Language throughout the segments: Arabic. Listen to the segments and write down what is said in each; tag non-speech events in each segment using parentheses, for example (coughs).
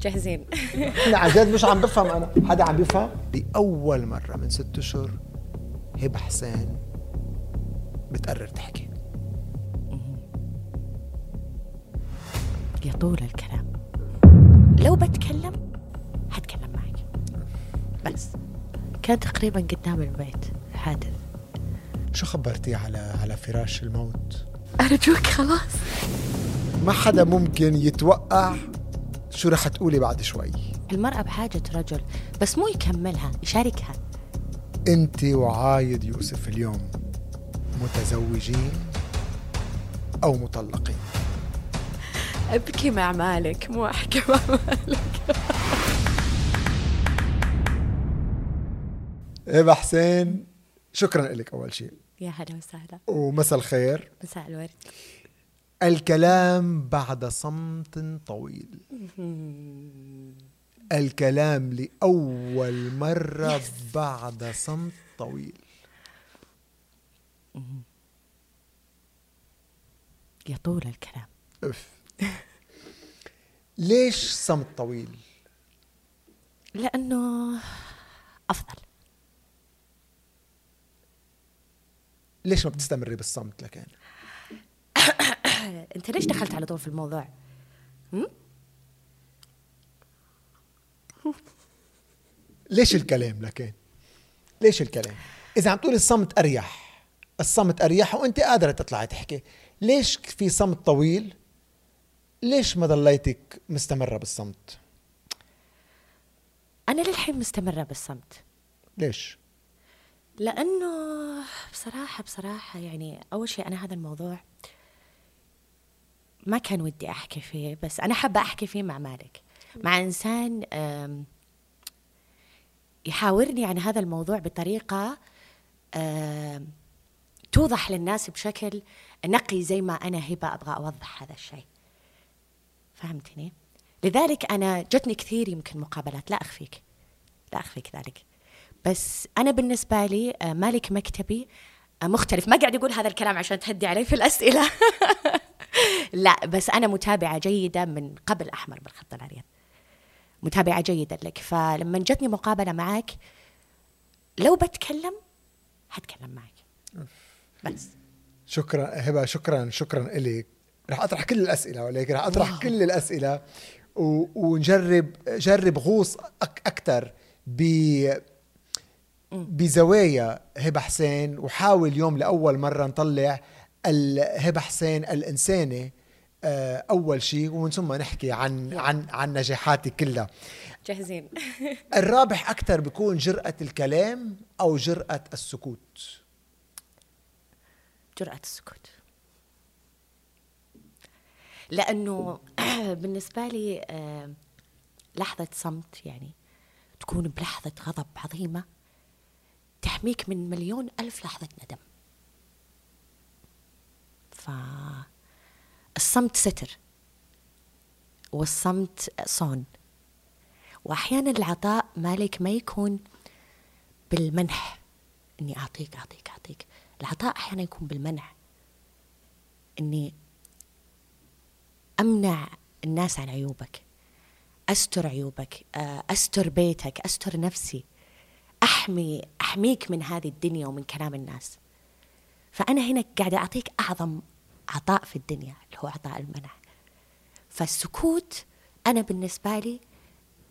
جاهزين. (laughs) إحنا عن جد مش عم بفهم أنا. حدا عم بيفهم؟ لاول مرة من ست أشهر هبة حسين بتقرر تحكي. يطول الكلام. لو بتكلم حتكلم معك. بس. كان تقريبا قدام البيت. حادث شو خبرتيه على على فراش الموت؟ أرجوك خلاص. ما حدا ممكن يتوقع شو رح تقولي بعد شوي؟ المرأة بحاجة رجل بس مو يكملها يشاركها. أنت وعايد يوسف اليوم متزوجين أو مطلقين؟ أبكي مع مالك مو أحكي مع مالك. هبه حسين شكرا لك أول شيء يا هلا وسهلا. ومساء الخير. مساء الورد. الكلام بعد صمت طويل الكلام لأول مرة بعد صمت طويل يطول الكلام أف. ليش صمت طويل؟ لأنه أفضل ليش ما بتستمري بالصمت لكن؟ (coughs) (coughs) أنت ليش دخلت على طول في الموضوع؟ (laughs) ليش الكلام لكن؟ ليش الكلام؟ إذا عم تقولي الصمت أريح الصمت أريح وأنت قادرة تطلعي تحكي ليش في صمت طويل؟ ليش ما ضليتك مستمرة بالصمت؟ أنا للحين مستمرة بالصمت ليش؟ لأنه بصراحة بصراحة يعني أول شيء أنا هذا الموضوع ما كان ودي أحكي فيه بس أنا حابة أحكي فيه مع مالك. مع إنسان أم، يحاورني عن هذا الموضوع بطريقة أم، توضح للناس بشكل نقي زي ما أنا هبة أبغى أوضح هذا الشيء. فهمتني؟ لذلك أنا جتني كثير يمكن مقابلات. لا أخفيك. لا أخفيك ذلك. بس أنا بالنسبة لي آه، مالك مكتبي آه، مختلف. ما قاعد أقول هذا الكلام عشان تهدي علي في الأسئلة. (laughs) (laughs) لا بس أنا متابعة جيدة من قبل أحمر بالخط الأبيض. متابعة جيدة لك. فلما جتني مقابلة معك لو بتكلم حتكلم معك. بس. شكرا هبة شكرا شكرا لك رح أطرح كل الأسئلة ولكن رح أطرح واو. كل الأسئلة و... ونجرب جرب غوص أك... أكثر ب بزوايا هبة حسين. وحاول اليوم لأول مرة نطلع الهبه حسين الانسانه آه، أول شيء ومن ثم نحكي عن عن عن نجاحاتك كلها. جاهزين. (laughs) الرابح أكثر بيكون جرأة الكلام أو جرأة السكوت. جرأة السكوت. لأنه (clears throat) بالنسبة لي آه، لحظة صمت يعني تكون بلحظة غضب عظيمة تحميك من مليون ألف لحظة ندم. فالصمت ستر والصمت صون وأحيانا العطاء مالك ما يكون بالمنح اني اعطيك اعطيك اعطيك العطاء أحيانا يكون بالمنع اني امنع الناس عن عيوبك استر عيوبك استر بيتك استر نفسي احمي احميك من هذه الدنيا ومن كلام الناس فانا هنا قاعدة اعطيك اعظم عطاء في الدنيا اللي هو عطاء المنع فالسكوت أنا بالنسبة لي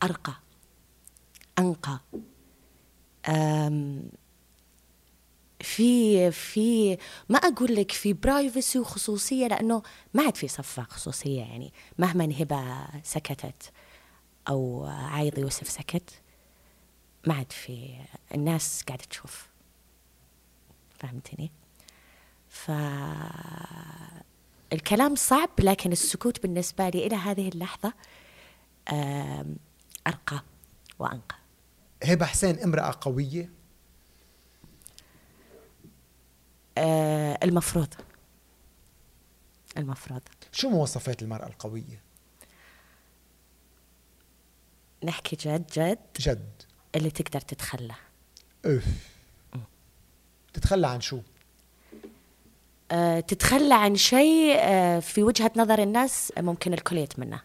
أرقى أنقى. أم في في ما أقول لك في برايفسي وخصوصية لأنه ما عاد في صفة خصوصية يعني مهما هبه سكتت أو عايض يوسف سكت ما عاد في الناس قاعدة تشوف. فهمتني؟ ف الكلام صعب لكن السكوت بالنسبة لي إلى هذه اللحظة أم، أرقى وأنقى. هبة حسين امرأة قوية؟ آه، المفروض. المفروض. شو مواصفات المرأة القوية؟ نحكي جد جد؟ جد. اللي تقدر تتخلى. إف. تتخلى عن شو؟ تتخلى عن شيء آه، في وجهة نظر الناس ممكن الكل يتمناه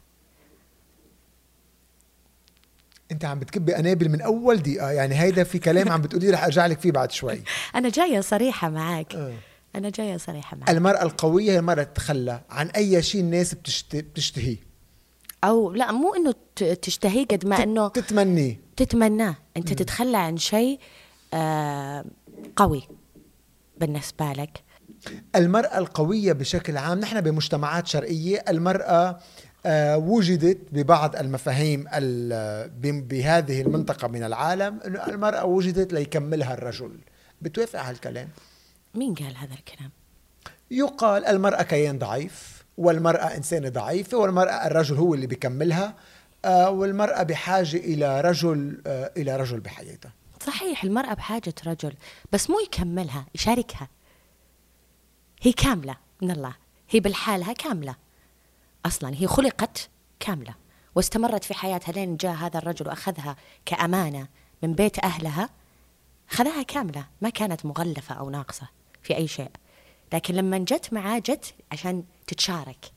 انت عم بتكبي قنابل من اول دقيقة. يعني هيدا في كلام عم بتقولي رح ارجع لك فيه بعد شوي. (laughs) أنا جاية صريحة معك. آه. أنا جاية صريحة معك. المرأة القوية هي المراه تتخلى عن أي شيء الناس بتشت... بتشتهيه. أو لا مو إنه تشتهيه قد ما إنه تتمنيه. تتمناه. أنت تتخلى عن شيء آه قوي بالنسبة لك. المرأة القوية بشكل عام نحن بمجتمعات شرقية المرأة آه، وجدت ببعض المفاهيم بهذه المنطقة من العالم أنه المرأة وجدت ليكملها الرجل. بتوافق على هالكلام؟ مين قال هذا الكلام؟ يقال المرأة كيان ضعيف والمرأة إنسانة ضعيفة والمرأة الرجل هو اللي بيكملها آه، والمرأة بحاجة إلى رجل آه، إلى رجل بحياتها. صحيح المرأة بحاجة رجل بس مو يكملها يشاركها. هي كاملة من الله. هي بالحالها كاملة. أصلا هي خلقت كاملة. واستمرت في حياتها لين جاء هذا الرجل وأخذها كأمانة من بيت أهلها. خذها كاملة. ما كانت مغلفة أو ناقصة في أي شيء. لكن لما جت معاه جت عشان تتشارك.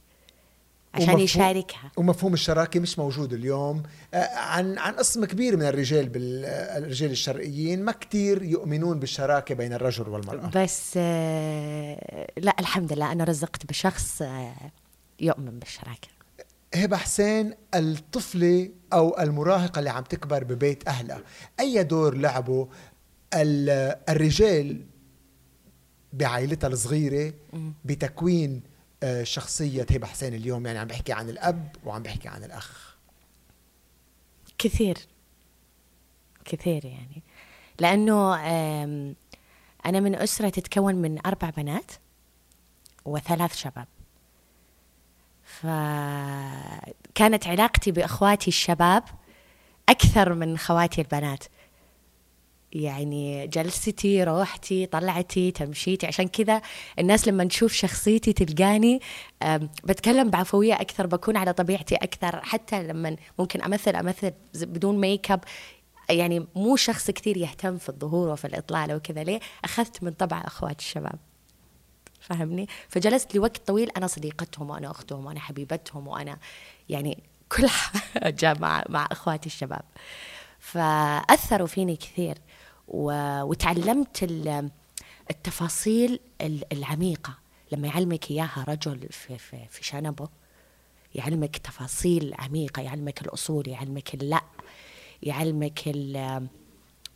عشان يشاركها. ومفهوم الشراكة مش موجود اليوم. آه، عن عن قسم كبير من الرجال بال- آه، الرجال الشرقيين ما كتير يؤمنون بالشراكة بين الرجل والمرأة. بس آه، لا الحمد لله أنا رزقت بشخص يؤمن بالشراكة. هبة حسين الطفلة أو المراهقة اللي عم تكبر ببيت أهلها أي دور لعبوا ال- الرجال بعائلتها الصغيرة بتكوين شخصية هبة حسين اليوم يعني عم بحكي عن الأب وعم بحكي عن الأخ. كثير. كثير يعني. لأنه أنا من أسرة تتكون من أربع بنات وثلاث شباب. فكانت علاقتي بأخواتي الشباب أكثر من خواتي البنات. يعني جلستي روحتي طلعتي تمشيتي. عشان كذا الناس لما تشوف شخصيتي تلقاني بتكلم بعفوية أكثر بكون على طبيعتي أكثر. حتى لما ممكن أمثل أمثل بدون make up يعني مو شخص كثير يهتم في الظهور وفي الإطلالة وكذا ليه؟ أخذت من طبع أخوات الشباب. فهمني؟ فجلست لوقت طويل أنا صديقتهم وأنا أختهم وأنا حبيبتهم وأنا يعني كل (laughs) حاجة مع مع أخواتي الشباب. فأثروا فيني كثير. وتعلمت ال- التفاصيل ال- العميقة. لما يعلمك إياها رجل في, في, في شنبه يعلمك تفاصيل عميقة يعلمك الأصول يعلمك اللأ يعلمك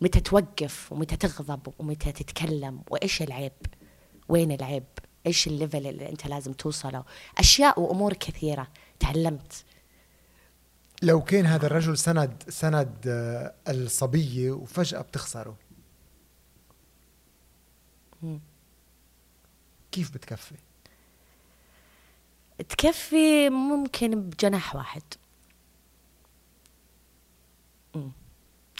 متى توقف ومتى تغضب ومتى تتكلم وإيش العيب وين العيب إيش الليفل اللي أنت لازم توصله. أشياء وأمور كثيرة تعلمت. لو كان هذا الرجل سند سند آه، الصبية وفجأة بتخسره كيف بتكفي؟ تكفي ممكن بجناح واحد. مم.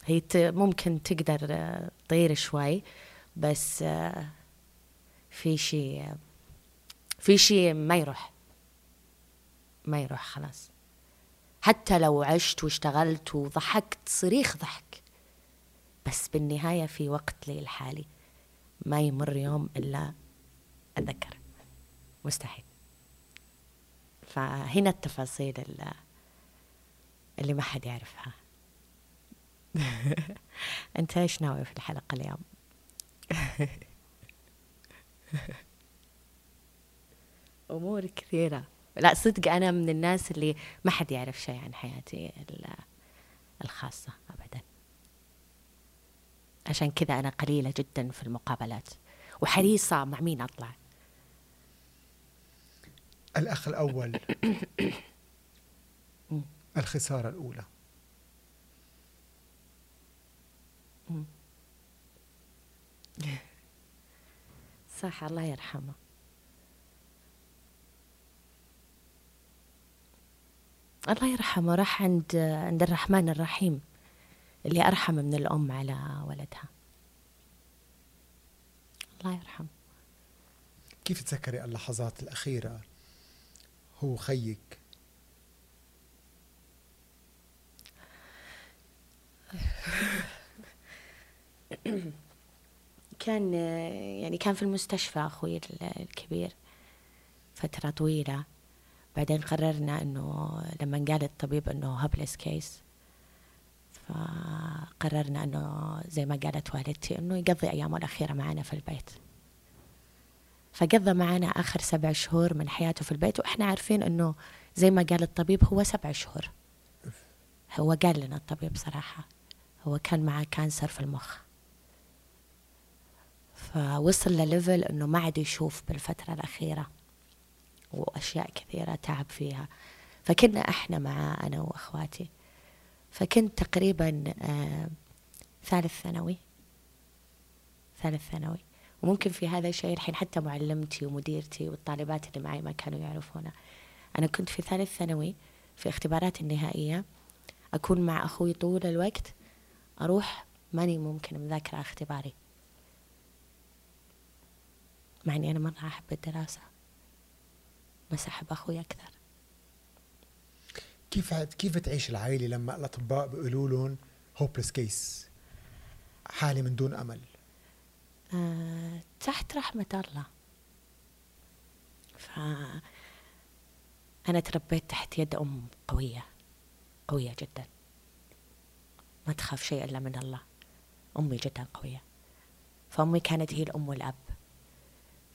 هي ممكن تقدر آه، تطير شوي بس آه، في شيء في شيء ما يروح. ما يروح خلاص. حتى لو عشت واشتغلت وضحكت صريخ ضحك. بس بالنهاية في وقت لي الحالي ما يمر يوم إلا أتذكر مستحيل. فهنا التفاصيل اللي, اللي ما حد يعرفها. (laughs) أنت إيش ناوي في الحلقة اليوم؟ (laughs) أمور كثيرة. لا صدق أنا من الناس اللي ما حد يعرف شيء عن حياتي ال- الخاصة ابدا. عشان كذا أنا قليلة جدا في المقابلات. وحريصة مع مين أطلع؟ الأخ الأول. (coughs) الخسارة الأولى. (coughs) صح الله يرحمه. الله يرحمه راح عند عند الرحمن الرحيم. اللي أرحم من الأم على ولدها. الله يرحمه. كيف تذكري اللحظات الأخيرة؟ هو خيك. كان يعني كان في المستشفى أخوي ال- الكبير فترة طويلة. بعدين قررنا أنه لما قال الطبيب أنه هبلس كيس فقررنا أنه زي ما قالت والدتي أنه يقضي ايامه الأخيرة معنا في البيت. فقضى معنا آخر سبع شهور من حياته في البيت وإحنا عارفين أنه زي ما قال الطبيب هو سبع شهور. هو قال لنا الطبيب صراحة هو كان معه cancer في المخ. فوصل لل level أنه ما عاد يشوف بالفترة الأخيرة وأشياء كثيرة تعب فيها. فكنا إحنا معاه أنا وأخواتي. فكنت تقريبا آه ثالث ثانوي. ثالث ثانوي. وممكن في هذا الشيء الحين حتى معلمتي ومديرتي والطالبات اللي معي ما كانوا يعرفونه أنا كنت في ثالث ثانوي في اختبارات النهائية. أكون مع أخوي طول الوقت. أروح ماني ممكن مذاكرة اختباري. مع إني أنا مرة أحب الدراسة. بس أحب أخوي أكثر. كيف كيف تعيش العائلة لما الأطباء بيقولوا لهم hopeless case حالة من دون أمل؟ آه، تحت رحمة الله. ف أنا تربيت تحت يد أم قوية قوية جدا. ما تخاف شيء إلا من الله. أمي جدا قوية. فأمي كانت هي الأم والأب.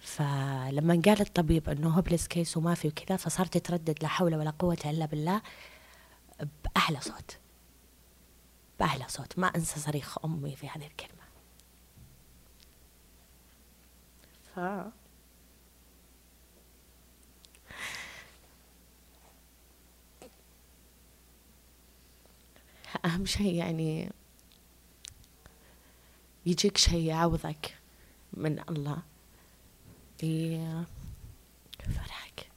فلما قال الطبيب إنه hopeless case وما في وكذا فصارت تردد لا حول ولا قوة إلا بالله بأعلى صوت. بأعلى صوت. ما أنسى صريخ أمي في هذه الكلمة. ف أهم شيء يعني يجيك شيء يعوضك من الله. فرحك.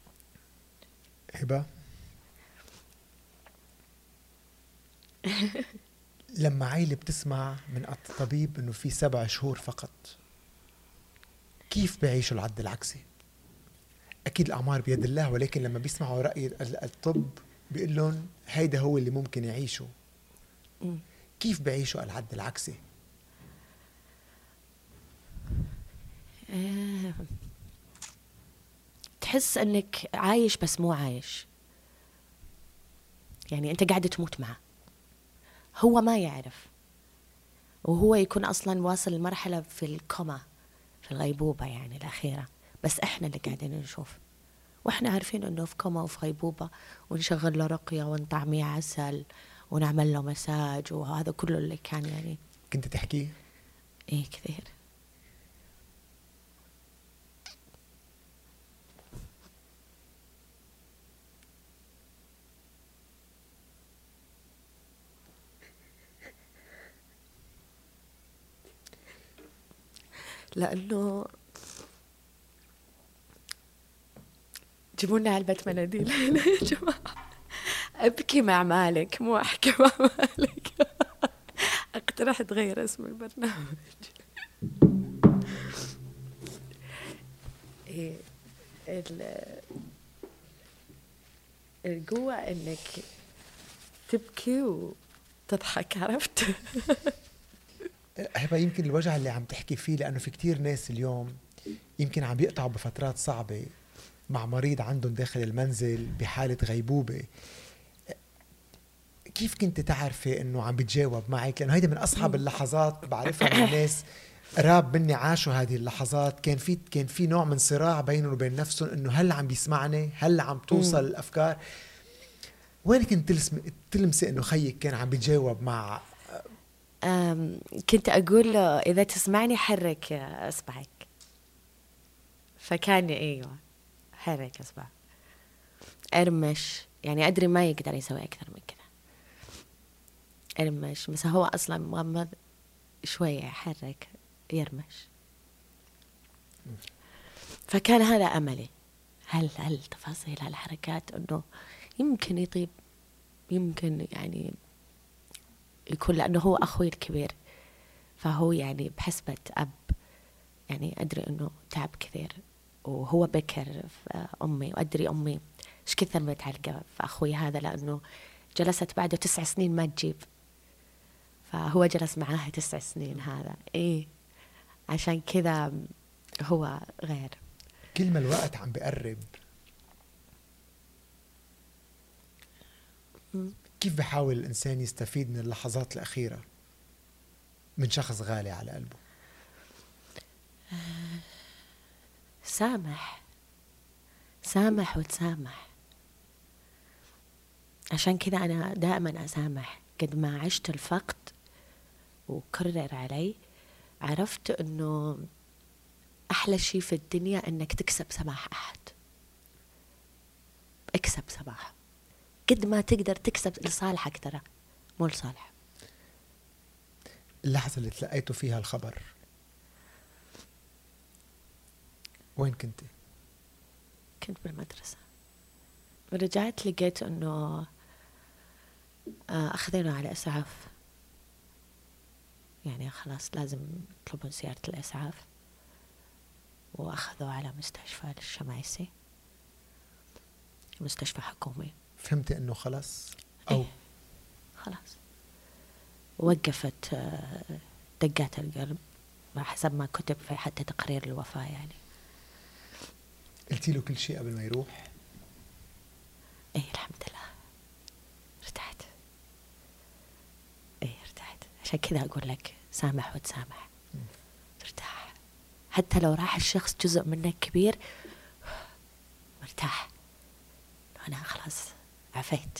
هبة. (laughs) لما عيلة بتسمع من الطبيب إنه في سبع شهور فقط كيف بيعيشوا العد العكسي؟ أكيد الأعمار بيد الله ولكن لما بيسمعوا رأي الطب بيقول لهم هيدا هو اللي ممكن يعيشوا. كيف بيعيشوا العد العكسي؟ تحس إنك عايش بس مو عايش. يعني أنت قاعد تموت معه. هو ما يعرف. وهو يكون أصلا واصل لمرحلة في الكوما في الغيبوبة يعني الأخيرة. بس إحنا اللي قاعدين نشوف. وإحنا عارفين إنه في كوما وفي غيبوبة ونشغل له رقية ونطعميه عسل ونعمل له مساج وهذا كله اللي كان يعني. كنت تحكيه؟ إيه كثير. لأنه جيبوا لنا علبة مناديل. هنا (laughs) يا جماعة. أبكي مع مالك مو أحكي مع مالك. (laughs) اقترح تغير اسم البرنامج. (laughs) إيه القوة إنك تبكي وتضحك عرفت؟ هبة يمكن الوجع اللي عم تحكي فيه لأنه في كتير ناس اليوم يمكن عم يقطعوا بفترات صعبة مع مريض عندهم داخل المنزل بحالة غيبوبة. كيف كنت تعرفي إنه عم بتجاوب معك؟ لأنه هيدي من أصعب اللحظات بعرفها من الناس. قراب مني عاشوا هذه اللحظات. كان في كان في نوع من صراع بينهم وبين نفسهم إنه هل عم بيسمعني؟ هل عم توصل الأفكار؟ وين كنت تلمسي إنه خيك كان عم بيتجاوب مع كنت أقول له إذا تسمعني حرك إصبعك. فكان أيوة حرك إصبع. أرمش يعني أدري ما يقدر يسوي أكثر من كذا. أرمش بس هو أصلا مغمض شوية يحرك يرمش. فكان هذا أملي. هل هل تفاصيل هالحركات أنه يمكن يطيب؟ يمكن يعني يكون لأنه هو أخوي الكبير. فهو يعني بحسبة أب يعني أدري أنه تعب كثير وهو بكر في أمي وأدري أمي إيش كثر متعلقة في أخوي هذا لأنه جلست بعده تسع سنين ما تجيب. فهو جلس معاها تسع سنين هذا. إيه عشان كذا هو غير. كل ما الوقت عم بقرب. كيف بحاول الإنسان يستفيد من اللحظات الأخيرة من شخص غالي على قلبه؟ سامح. سامح وتسامح. عشان كذا أنا دائما أسامح. قد ما عشت الفقد وكرر علي عرفت أنه أحلى شيء في الدنيا أنك تكسب سماح أحد. اكسب سماح. قد ما تقدر تكسب لصالحك ترى مو لصالح. اللحظة اللي تلقيتوا فيها الخبر. وين كنتي؟ كنت بالمدرسة. رجعت لقيت إنه آه، أخذينه على إسعاف. يعني خلاص لازم يطلبون سيارة الإسعاف. وأخذوه على مستشفى الشمايسي مستشفى حكومي. فهمتي إنه خلص أو إيه؟ خلاص. وقفت آه، دقات القلب حسب ما كتب في حتى تقرير الوفاة يعني. قلتي له كل شيء قبل ما يروح؟ إيه الحمد لله. ارتحت. إيه ارتحت. عشان كذا أقول لك سامح وتسامح. ارتاح. حتى لو راح الشخص جزء منك كبير مرتاح. أنا خلاص. عفيت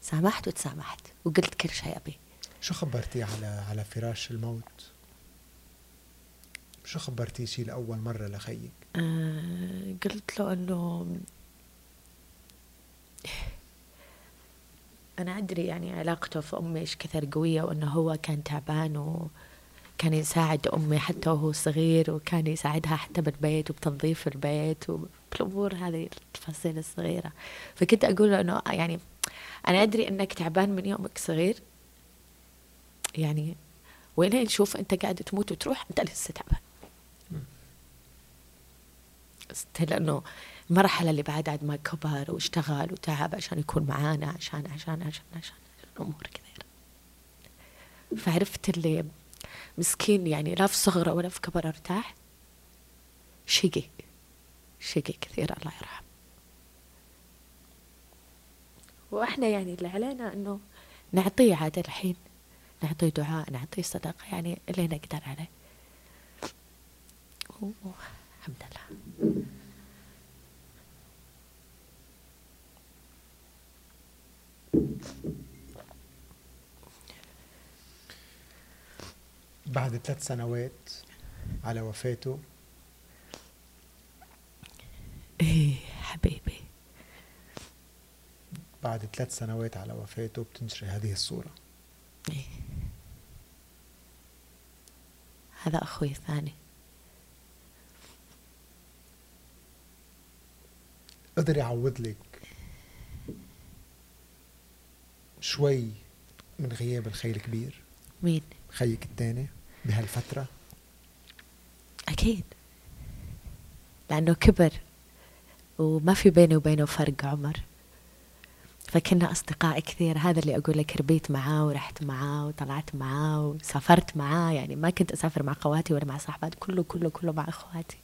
سامحت وتسامحت وقلت كل شيء أبي شو خبرتيه على على فراش الموت؟ شو خبرتيه شيء لأول مرة لخيك؟ آه قلت له إنه أنا أدري يعني علاقته في أمي إيش كثر قوية وإنه هو كان تعبان وكان يساعد أمي حتى وهو صغير وكان يساعدها حتى بالبيت وبتنظيف البيت وبالامور هذه التفاصيل الصغيرة. فكنت أقول له إنه يعني أنا أدري إنك تعبان من يومك صغير. يعني وين نشوف أنت قاعد تموت وتروح أنت لسه تعبان. لأنه المرحلة اللي بعد عاد ما كبر واشتغل وتعب عشان يكون معانا عشان عشان عشان عشان امور كثيرة. فعرفت اللي مسكين يعني لا في صغره ولا في كبر ارتاح شقي. شقي كثير الله يرحمه. وإحنا يعني اللي علينا إنه نعطيه عاد الحين نعطيه دعاء نعطيه صدقة يعني اللي نقدر عليه. الحمد لله. بعد ثلاث سنوات على وفاته إيه حبيبي. بعد ثلاث سنوات على وفاته بتنشري هذه الصورة. إيه. هذا أخوي الثاني. قدر يعوض لك شوي من غياب الخي الكبير؟ مين؟ خيك الثاني بهالفترة؟ أكيد. لأنه كبر. وما في بيني وبينه فرق عمر. فكنا أصدقاء كثير هذا اللي أقول لك ربيت معاه ورحت معاه وطلعت معاه وسافرت معاه. يعني ما كنت أسافر مع خواتي ولا مع صاحباتي كله كله كله مع أخواتي.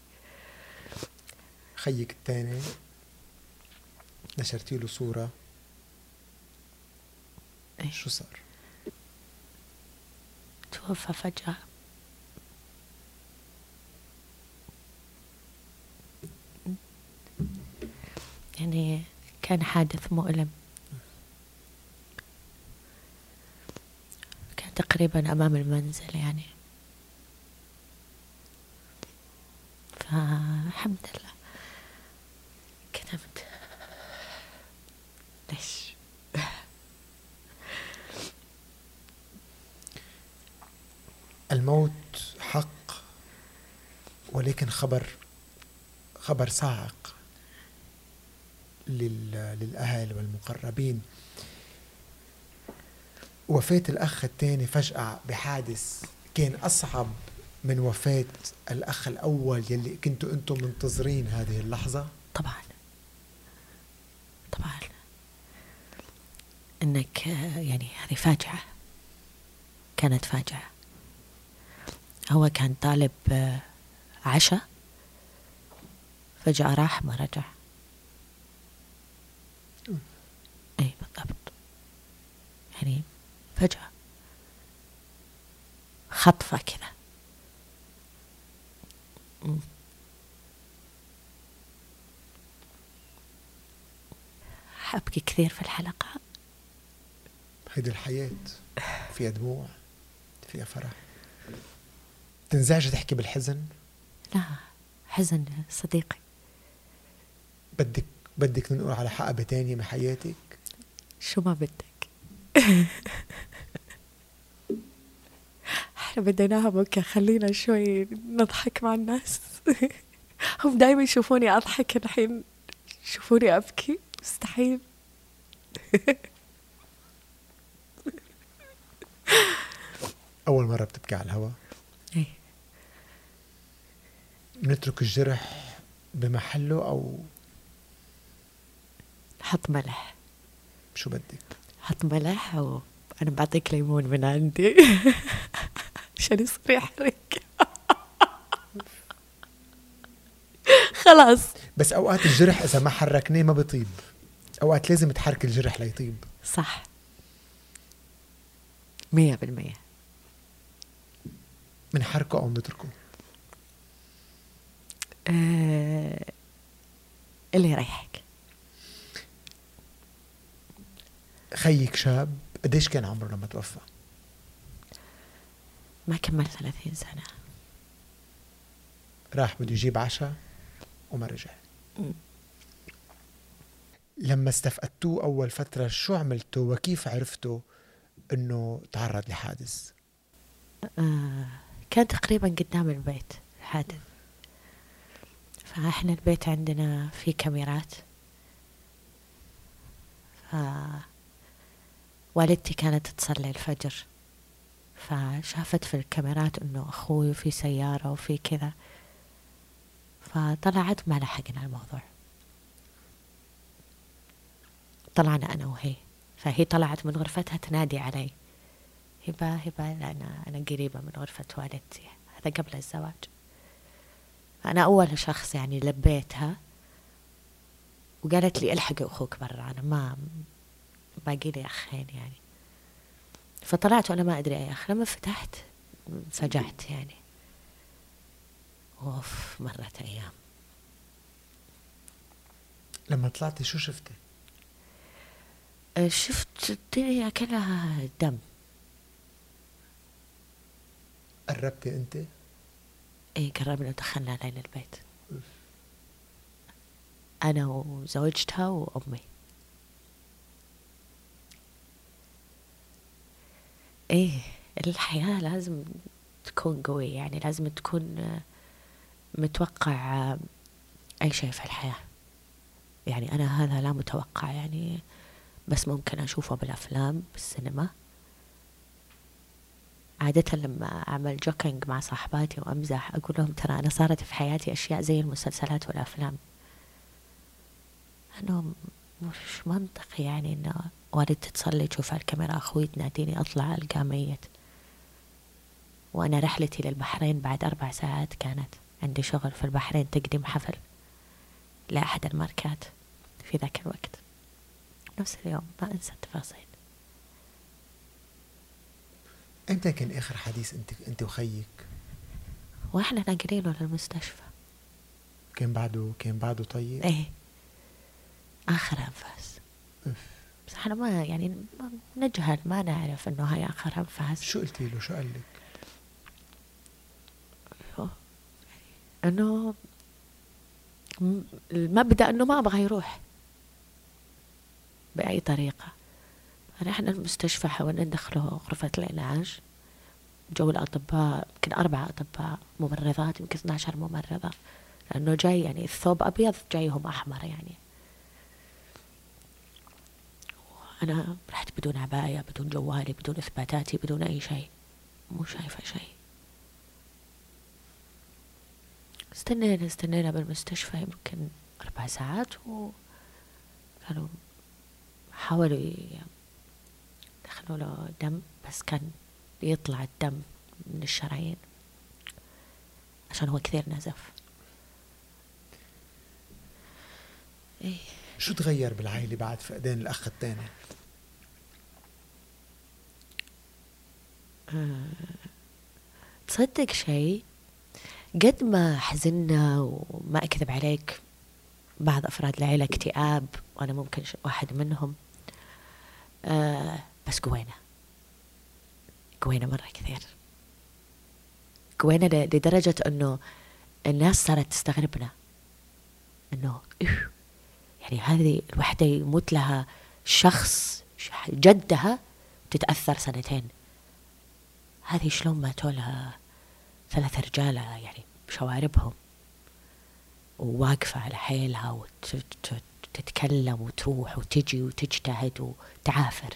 خيك الثاني. نشرتي له صورة. إيه؟ شو صار؟ توفى فجأة. يعني كان حادث مؤلم. كان تقريبا أمام المنزل يعني. فالحمد لله. كتبت. ليش؟ الموت حق ولكن خبر خبر صاعق للأهل والمقربين. وفاة الأخ الثاني فجأة بحادث كان أصعب من وفاة الأخ الأول يلي كنتوا أنتم منتظرين هذه اللحظة؟ طبعا. طبعا. إنك يعني هذه فاجعة. كانت فاجعة. هو كان طالب عشاء فجأة راح ما رجع يعني فجأة. خطفة كذا. أبكي كثير في الحلقة. هيدي الحياة فيها دموع فيها فرح تنزعجي تحكي بالحزن؟ لا حزن صديقي. بدك بدك ننقل على حقبة تانية من حياتك؟ شو ما بدك. (laughs) إحنا بديناها بكى خلينا شوي نضحك مع الناس. (laughs) هم دايما يشوفوني أضحك الحين يشوفوني أبكي. مستحيل. (laughs) أول مرة بتبكي على الهوا؟ إيه. بنترك الجرح بمحله أو؟ حط ملح. شو بدك؟ حط ملح وأنا بعطيك ليمون من عندي. (laughs) عشان يصير يحرق. (laughs) خلاص. بس أوقات الجرح إذا ما حركناه ما بيطيب. أوقات لازم تحرك الجرح ليطيب. صح. مية بالمية. بنحركه أو بنتركه؟ آه، اللي يريحك خيك شاب قديش كان عمره لما توفى؟ ما كمل ثلاثين سنة. راح بده يجيب عشاء وما رجع. مم. لما استفقدتوه أول فترة شو عملتوا؟ وكيف عرفتوا إنه تعرض لحادث؟ آه، كان تقريبا قدام البيت الحادث. فإحنا البيت عندنا فيه كاميرات. ف والدتي كانت تصلي الفجر فشافت في الكاميرات إنه أخوي في سيارة وفي كذا فطلعت ما لحقنا الموضوع. طلعنا أنا وهي فهي طلعت من غرفتها تنادي علي. هبة هبة لا أنا أنا قريبة من غرفة والدتي هذا قبل الزواج. أنا أول شخص يعني لبيتها وقالت لي ألحقي أخوك برا أنا ما باقي لي أخين يعني. فطلعت وأنا ما أدري أي أخ لما فتحت انفجعت يعني. أوف مرت أيام. لما طلعتي شو شفتي؟ أه، شفت الدنيا كلها دم. قربتي أنت؟ اي قربنا ودخلنا علينا البيت. أنا وزوجتها وأمي. إيه الحياة لازم تكون قوية يعني لازم تكون آه، متوقع آه، أي شيء في الحياة. يعني أنا هذا لا متوقع يعني بس ممكن أشوفه بالأفلام بالسينما. عادة لما أعمل joking مع صاحباتي وأمزح أقول لهم ترى أنا صارت في حياتي أشياء زي المسلسلات والأفلام. أنه مش منطقي يعني إنه والدتي تصلي تشوف على الكاميرا أخوي تناديني أطلع ألقاه ميت وأنا رحلتي للبحرين بعد أربع ساعات كانت. عندي شغل في البحرين تقديم حفل لأحد الماركات في ذاك الوقت. نفس اليوم ما أنسى التفاصيل. إمتى كان آخر حديث أنت أنت وخيك؟ وإحنا ناقلينه للمستشفى كان بعده كان بعده طيب؟ إيه. آخر أنفاس. أف. بس إحنا ما يعني نجهل ما نعرف إنه هاي آخر أنفاس شو قلتي له؟ شو قال لك؟ إنه المبدا إنه ما أبغى يروح بأي طريقة رحنا المستشفى حاولنا ندخله غرفة العلاج جو الأطباء يمكن أربعة أطباء ممرضات يمكن 12 ممرضة لأنه جاي يعني الثوب أبيض جايهم أحمر يعني أنا رحت بدون عباية بدون جوالي بدون إثباتاتي بدون أي شيء. مو شايفة شيء. استنينا استنينا بالمستشفى يمكن أربع ساعات وكانوا حاولوا يدخلوا له دم بس كان بيطلع الدم من الشرايين عشان هو كثير نزف. إيه. شو تغير بالعائلة بعد فقدان الأخ الثاني؟ تصدق شيء؟ قد ما حزنا وما أكذب عليك بعض أفراد العيلة اكتئاب وأنا ممكن واحد منهم. آه بس قوينا. قوينا مرة كثير. قوينا لدرجة أنه الناس صارت تستغربنا. أنه إيه يعني هذه الوحدة يموت لها شخص جدها تتأثر سنتين. هذه شلون ماتوا لها ثلاث رجالة يعني بشواربهم؟ وواقفة على حيلها وتتكلم وتروح وتجي وتجتهد وتعافر.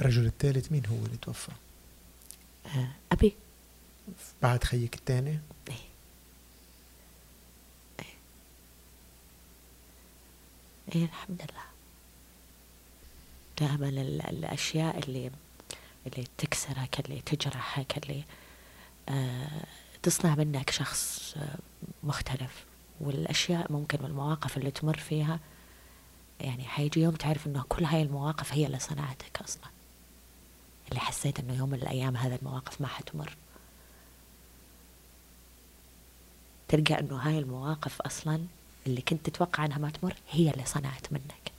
الرجل الثالث مين هو اللي توفى؟ آه، أبي. بعد خيك الثاني؟ إيه. إيه الحمد لله. دائما الأشياء اللي اللي تكسرك اللي تجرحك اللي آه تصنع منك شخص آه مختلف. والأشياء ممكن والمواقف اللي تمر فيها يعني حيجي يوم تعرف إنه كل هاي المواقف هي اللي صنعتك أصلا. اللي حسيت إنه يوم من الأيام هذه المواقف ما حتمر. تلقى إنه هاي المواقف أصلا اللي كنت تتوقع انها ما تمر هي اللي صنعت منك.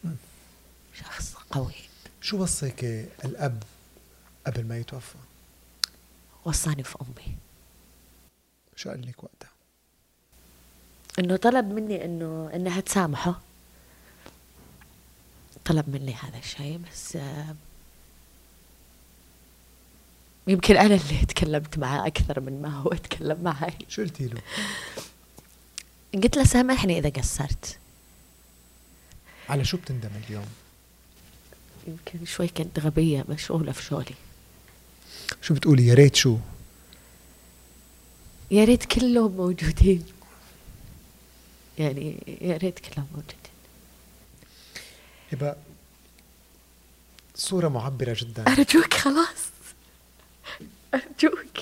شخص قوي. شو وصيك الأب قبل ما يتوفى؟ وصاني في أمي. شو قال لك وقتها؟ إنه طلب مني إنه إنها تسامحه. طلب مني هذا الشيء بس آه، يمكن أنا اللي تكلمت معه أكثر من ما هو تكلم معي. شو قلتي له؟ (laughs) قلت له سامحني إذا قصرت. على شو بتندم اليوم؟ يمكن شوي كنت غبية مشغولة في شغلي. شو بتقولي؟ يا ريت شو؟ يا ريت كلهم موجودين. يعني يا ريت كلهم موجودين. هبة صورة معبرة جدا. أرجوك خلاص. أرجوك.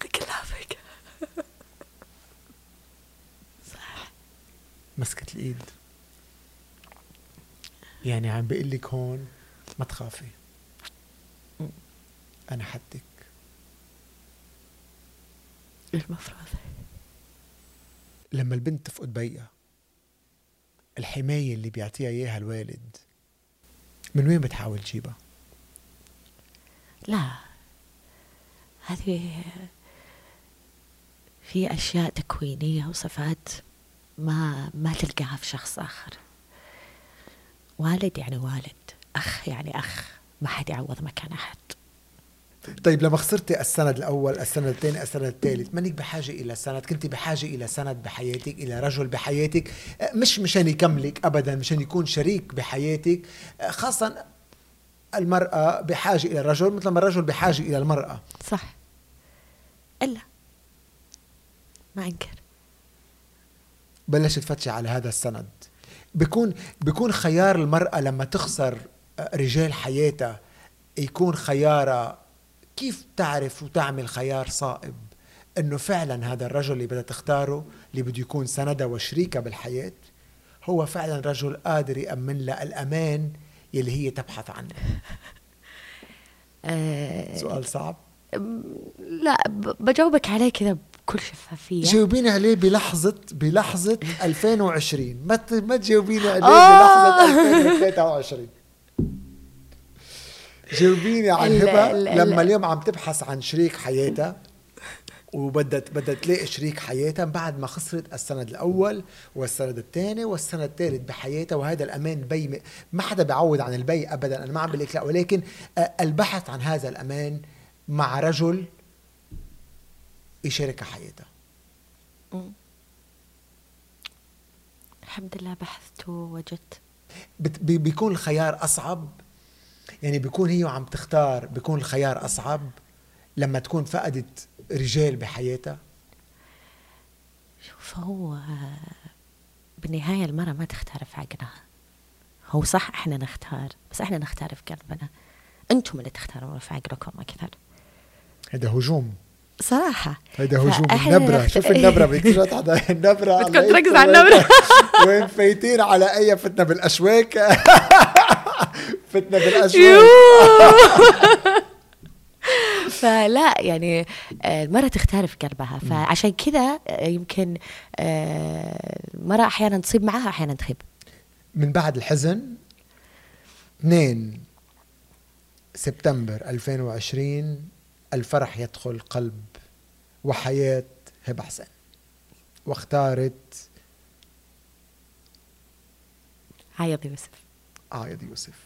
حلقة كلها فيك صح. مسكت الإيد. يعني عم بقول لك هون ما تخافي. أنا حدك. المفروض. لما البنت تفقد بيئة الحماية اللي بيعطيها إياها الوالد من وين بتحاول تجيبها؟ لا. هذه في أشياء تكوينية وصفات ما ما تلقاها في شخص آخر. والد يعني والد أخ يعني أخ ما حد يعوض مكان أحد. طيب لما خسرتي السند الأول السند الثاني السند الثالث مانك بحاجة إلى سند؟ كنت بحاجة إلى سند بحياتك إلى رجل بحياتك؟ مش مشان يكملك ابدا مشان يكون شريك بحياتك. خاصه المرأة بحاجة إلى الرجل مثل ما الرجل بحاجة إلى المرأة. صح. إلا. ما أنكر. بلشت تفتشي على هذا السند. بيكون بيكون خيار المرأة لما تخسر رجال حياتها يكون خيارها كيف تعرف وتعمل خيار صائب؟ إنه فعلا هذا الرجل اللي بدها تختاره اللي بده يكون سندها وشريكها بالحياة هو فعلا رجل قادر يأمن لها الأمان يلي هي تبحث عنه. (laughs) آه، سؤال صعب. لا بجاوبك عليه كذا بكل شفافية. جاوبيني عليه بلحظه بلحظة (laughs) 2020 ما ما تجاوبيني عليه بلحظة 2023 جاوبيني عن هبه لما اليوم عم تبحث عن شريك حياتها وبدها بدها تلاقي شريك حياتها بعد ما خسرت السند الأول والسند الثاني والسند الثالث بحياتها وهذا الأمان بي ما حدا بيعوض عن البي ابدا. أنا ما عم بقول لا ولكن آه، البحث عن هذا الأمان مع رجل يشارك حياتها. الحمد لله بحثت ووجدت. بيكون الخيار أصعب؟ يعني بيكون هي وعم تختار بيكون الخيار أصعب لما تكون فقدت رجال بحياتها؟ شوف هو بالنهاية المرأة ما تختار في عقلها. هو صح إحنا نختار بس إحنا نختار في قلبنا. أنتم اللي تختارون في عقلكم أكثر. هذا هجوم. صراحة. هيدا هجوم فإحنا- النبرة. شوف النبرة بدك تجي حدا النبرة بدكم إيدكم على النبرة. (laughs) وين فايتين على أي فتنة بالأشواك. (laughs) فتنة بالأشواك. (laughs) فلا يعني المرأة تختار في قلبها. فعشان كذا آه، يمكن المرأة أحيانا تصيب معها أحيانا تخيب. من بعد الحزن 2 سبتمبر 2020 الفرح يدخل قلب وحياة هبة حسين واختارت عيض يوسف. عايض يوسف.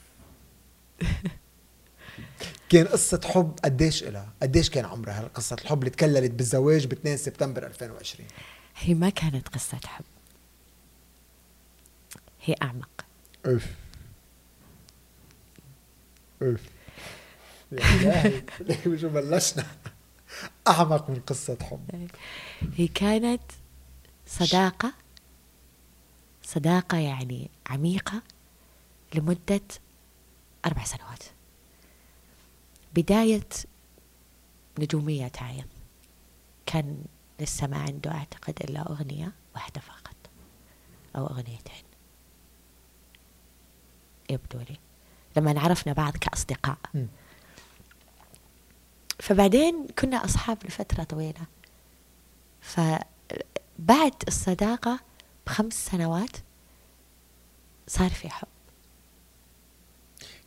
كان قصة حب قديش إلها؟ قديش كان عمرها؟ قصة الحب اللي تكللت بالزواج ب 2 سبتمبر 2020 هي ما كانت قصة حب. هي أعمق. أوف. أوف. يا إلهي. (laughs) شو بلشنا؟ أعمق من قصة حب. هي كانت صداقة صداقة يعني عميقة لمدة أربع سنوات. بداية نجومية عايض كان لسه ما عنده أعتقد إلا أغنية واحدة فقط أو أغنيتين. يبدو لي. لما عرفنا بعض كأصدقاء. مم. فبعدين كنا أصحاب لفترة طويلة. فبعد الصداقة بخمس سنوات صار في حب.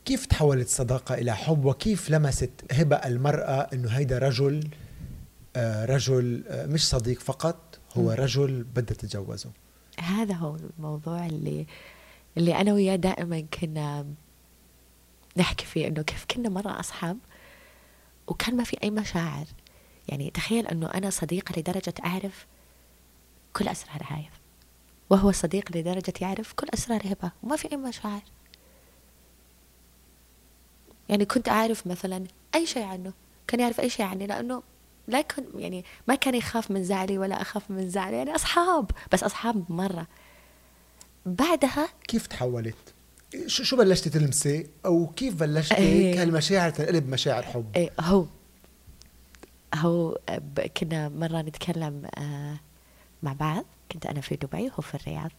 كيف تحولت صداقة إلى حب؟ وكيف لمست هبة المرأة أنه هيدا رجل آه، رجل آه، مش صديق فقط هو. رجل بدها تتجوزه؟ هذا هو الموضوع اللي اللي أنا وياه دائما كنا نحكي فيه إنه كيف كنا مرة أصحاب. وكان ما في أي مشاعر. يعني تخيل إنه أنا صديقة لدرجة أعرف كل أسرار عايض وهو صديق لدرجة يعرف كل أسرار هبة وما في أي مشاعر. يعني كنت أعرف مثلا أي شيء عنه. كان يعرف أي شيء عني لأنه لا كان يعني ما كان يخاف من زعلي ولا أخاف من زعلي. يعني أصحاب بس أصحاب مرة. بعدها كيف تحولت؟ شو شو بلشتي تلمسي؟ أو كيف بلشتي إيه. هالمشاعر تنقلب مشاعر حب؟ إيه هو هو كنا مرة نتكلم آه مع بعض. كنت أنا في دبي وهو في الرياض.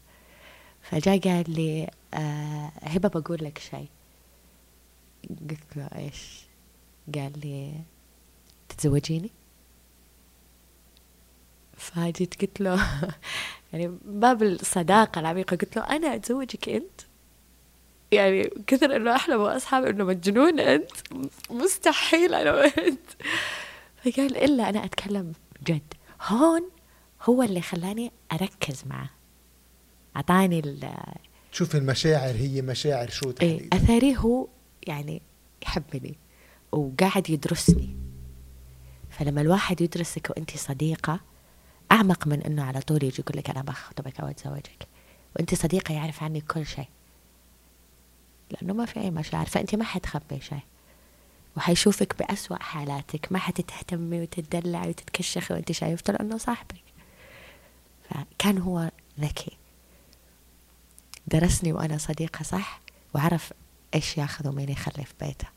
فجاء قال لي آه هبة بقول لك شيء. قلت له إيش؟ قال لي تتزوجيني؟ فجيت قلت له (laughs) يعني باب الصداقة العميقة قلت له أنا أتزوجك أنت؟ يعني كثر إنه إحنا واصحاب إنه مجنون أنت مستحيل أنا (laughs) وانت فقال إلا أنا أتكلم جد. هون هو اللي خلاني أركز معه. أعطاني ال- شوف المشاعر هي مشاعر شو إيه تحديدا؟ اثري هو يعني يحبني وقاعد يدرسني. فلما الواحد يدرسك وأنت صديقة أعمق من إنه على طول يجي يقول لك أنا بخطبك أو أتزوجك. وأنت صديقة يعرف عنك كل شيء. لأنه ما في أي مشاعر. فانت ما حتخبي شيء. وحيشوفك بأسوأ حالاتك. ما حتتهتمي وتتدلعي وتتكشخي وانت شايفتة لأنه صاحبك. فكان هو ذكي. درسني وأنا صديقة صح؟ وعرف إيش ياخذ ومين يخلي في بيته.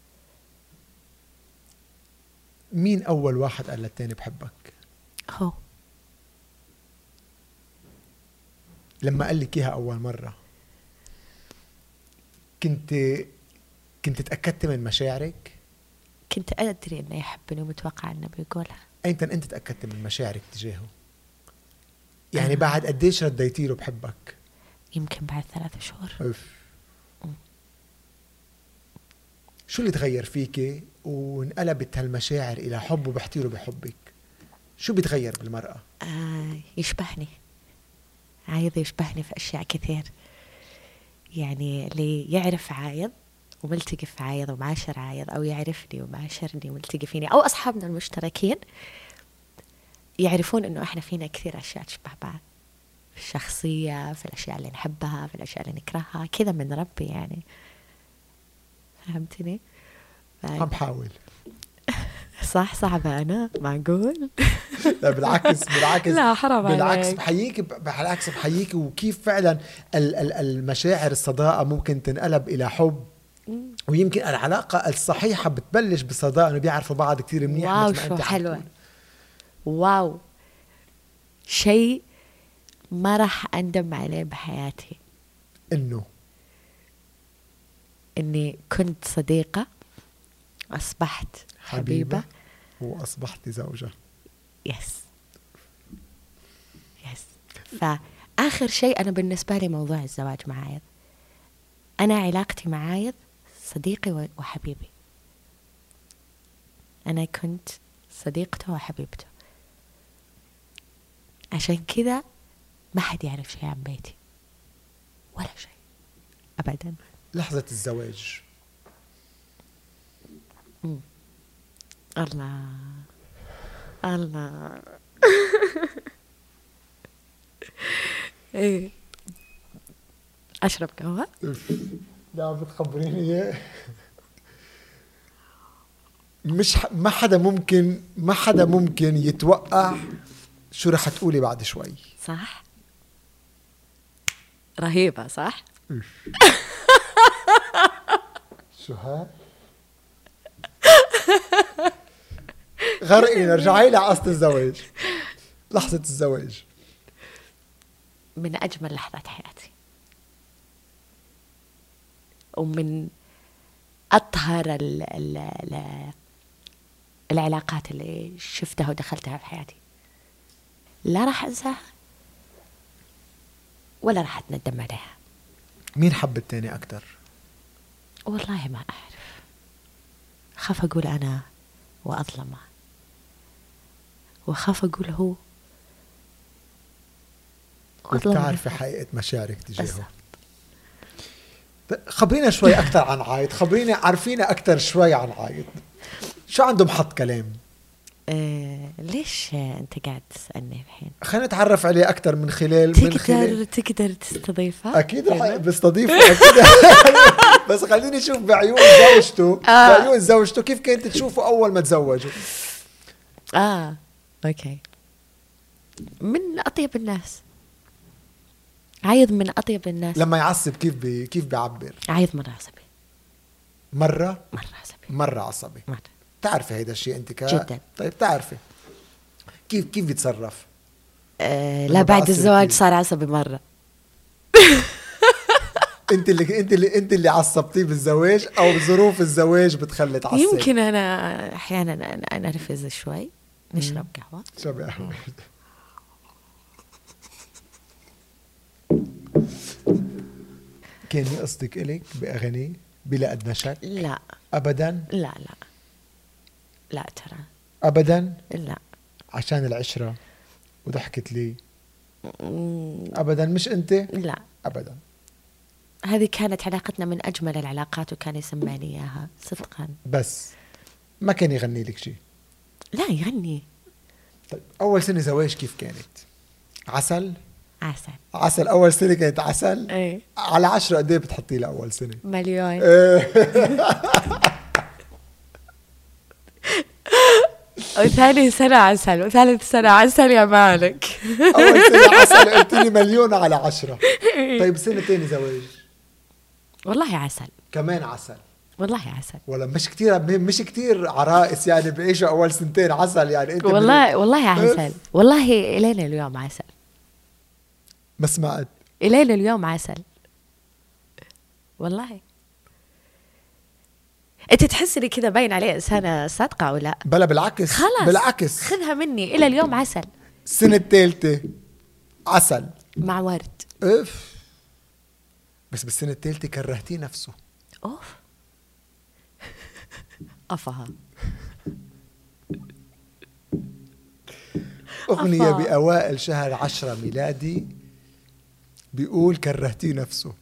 مين أول واحد قال للتاني بحبك؟ هو. لما قال لك إياها أول مرة. كنت كنت تاكدتي من مشاعرك؟ كنت أدري أنه يحبني ومتوقع أنه بيقولها ايمتى أنت تأكدت من مشاعرك تجاهه؟ يعني آه. بعد قديش رديتي له بحبك؟ يمكن بعد ثلاث شهور أوف. شو اللي تغير فيكي وانقلبت هالمشاعر إلى حب وبحكي له بحبك؟ شو بيتغير بالمرأة؟ آه يشبهني عايض يشبهني في أشياء كثير يعني اللي يعرف عايض وملتقي في عايض ومعاشر عايض أو يعرفني ومعاشرني وملتقي فيني أو أصحابنا المشتركين يعرفون إنه إحنا فينا كثير أشياء تشبه بعض. في الشخصية في الأشياء اللي نحبها في الأشياء اللي نكرهها كذا من ربي يعني. فهمتني؟ عم بحاول صح صعبة أنا معقول لا بالعكس بالعكس. لا حرام بالعكس عليك. بحييك بالعكس بحييك. وكيف فعلا ال- ال- المشاعر الصداقة ممكن تنقلب إلى حب. ويمكن العلاقة الصحيحة بتبلش بصداقة إنه بيعرفوا بعض كثير منيح واو شو حلوة. wow. شيء ما راح أندم عليه بحياتي. إنه. إني كنت صديقة. أصبحت حبيبة, وأصبحت زوجة. يس يس فآخر شيء أنا بالنسبة لي موضوع الزواج مع عايض أنا علاقتي مع عايض صديقي وحبيبي. أنا كنت صديقته وحبيبته. عشان كذا ما حد يعرف شيء عن بيتي. ولا شيء. أبدا. لحظة الزواج. الله. الله. (laughs) إيه. أشرب قهوة. لا بتخبريني. اياه مش ح... ما حدا ممكن ما حدا ممكن يتوقع شو رح تقولي بعد شوي. صح؟ رهيبة صح؟ (laughs) شو ها (laughs) غرقينا ارجعي لي على قصة الزواج. لحظة الزواج. من أجمل لحظات حياتي. ومن أطهر ال ال ال العلاقات اللي شفتها ودخلتها في حياتي. لا راح أنساها ولا راح أتندم عليها. مين حب التاني أكتر؟ والله ما أعرف. خاف أقول أنا وأظلمه وخاف أقول هو. وبتعرفي حقيقة مشاعرك تجاهه. خبرينا شوي أكثر عن عايد خبرينا عارفينا أكثر شوي عن عايد. شو عنده محط كلام؟ آه ليش أنت قاعد تسألني الحين؟ خلينا نتعرف عليه أكثر من خلال من تقدر خلال تقدر تستضيفه؟ أكيد رح؟ بستضيفه (laughs) أكيد. (laughs) بس خليني أشوف بعيون زوجته. آه. بعيون زوجته كيف كانت تشوفه أول ما تزوجوا آه okay. من أطيب الناس. عايض من أطيب الناس. لما يعصب كيف بي كيف بيعبر؟ عايض مرة عصبي. مرة؟ مرة عصبي. مرة عصبي. مرة. تعرفي هيدا الشيء انت ك جداً. طيب تعرفي كيف كيف بيتصرف آه لا بعد الزواج كيف؟ صار عصبي مرة. (laughs) انت اللي انت اللي انت اللي عصبتيه بالزواج أو ظروف الزواج بتخلي تعصب يمكن أنا أحيانا أنا أنرفز شوي. نشرب قهوة. شو بيعمل كان يقصدك إلك بأغاني بلا أدنى شك؟ لا. أبدا؟ لا لا. لا ترى. أبدا؟ لا. عشان العشرة وضحكت لي. مم، أبدا مش أنت؟ لا. أبدا. هذه كانت علاقتنا من أجمل العلاقات وكان يسمعني إياها صدقا. بس ما كان يغني لك شيء. لا يغني. طيب أول سنة زواج كيف كانت؟ عسل؟ عسل. عسل أول سنة كانت عسل؟ إيه. على عشرة قد إيه بتحطي لها أول سنة؟ مليون (laughs) إيه. وثاني سنة عسل وثالث سنة عسل يا مالك. أول سنة عسل قلت لي مليون على عشرة. طيب سنة تاني زواج. والله عسل. كمان عسل. والله عسل. ولا مش كتير مش كتير عرائس يعني بعيشوا أول سنتين عسل يعني. أنت والله والله عسل. والله الينا اليوم عسل. ما سمعت. الينا اليوم عسل. والله. انت تحس اني كذا باين عليه إنسانة صادقة أو لا؟ بلا بالعكس خلاص بالعكس. خذها مني. إلى اليوم عسل. السنة الثالثة عسل. مع ورد. اف بس بالسنة الثالثة كرهتيه نفسه. أوف. (laughs) أفها. أغنية أفا. بأوائل شهر عشرة ميلادي بيقول كرهتيه نفسه.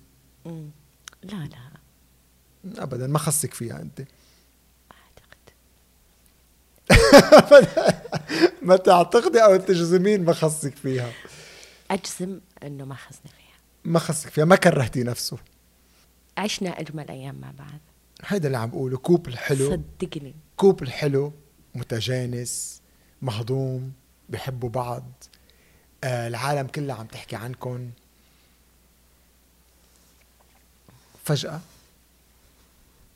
لا لا. أبدا ما خصك فيها أنت. ما أعتقد. (laughs) ما تعتقدي أو تجزمين ما خصك فيها. أجزم إنه ما خزنا فيها. ما خصك فيها ما كرهتي نفسه. عشنا أجمل أيام مع بعض. هيدا اللي عم بقوله كوبل حلو صدقني. كوبل حلو متجانس مهضوم بحبوا بعض. آه العالم كلها عم تحكي عنكم فجأة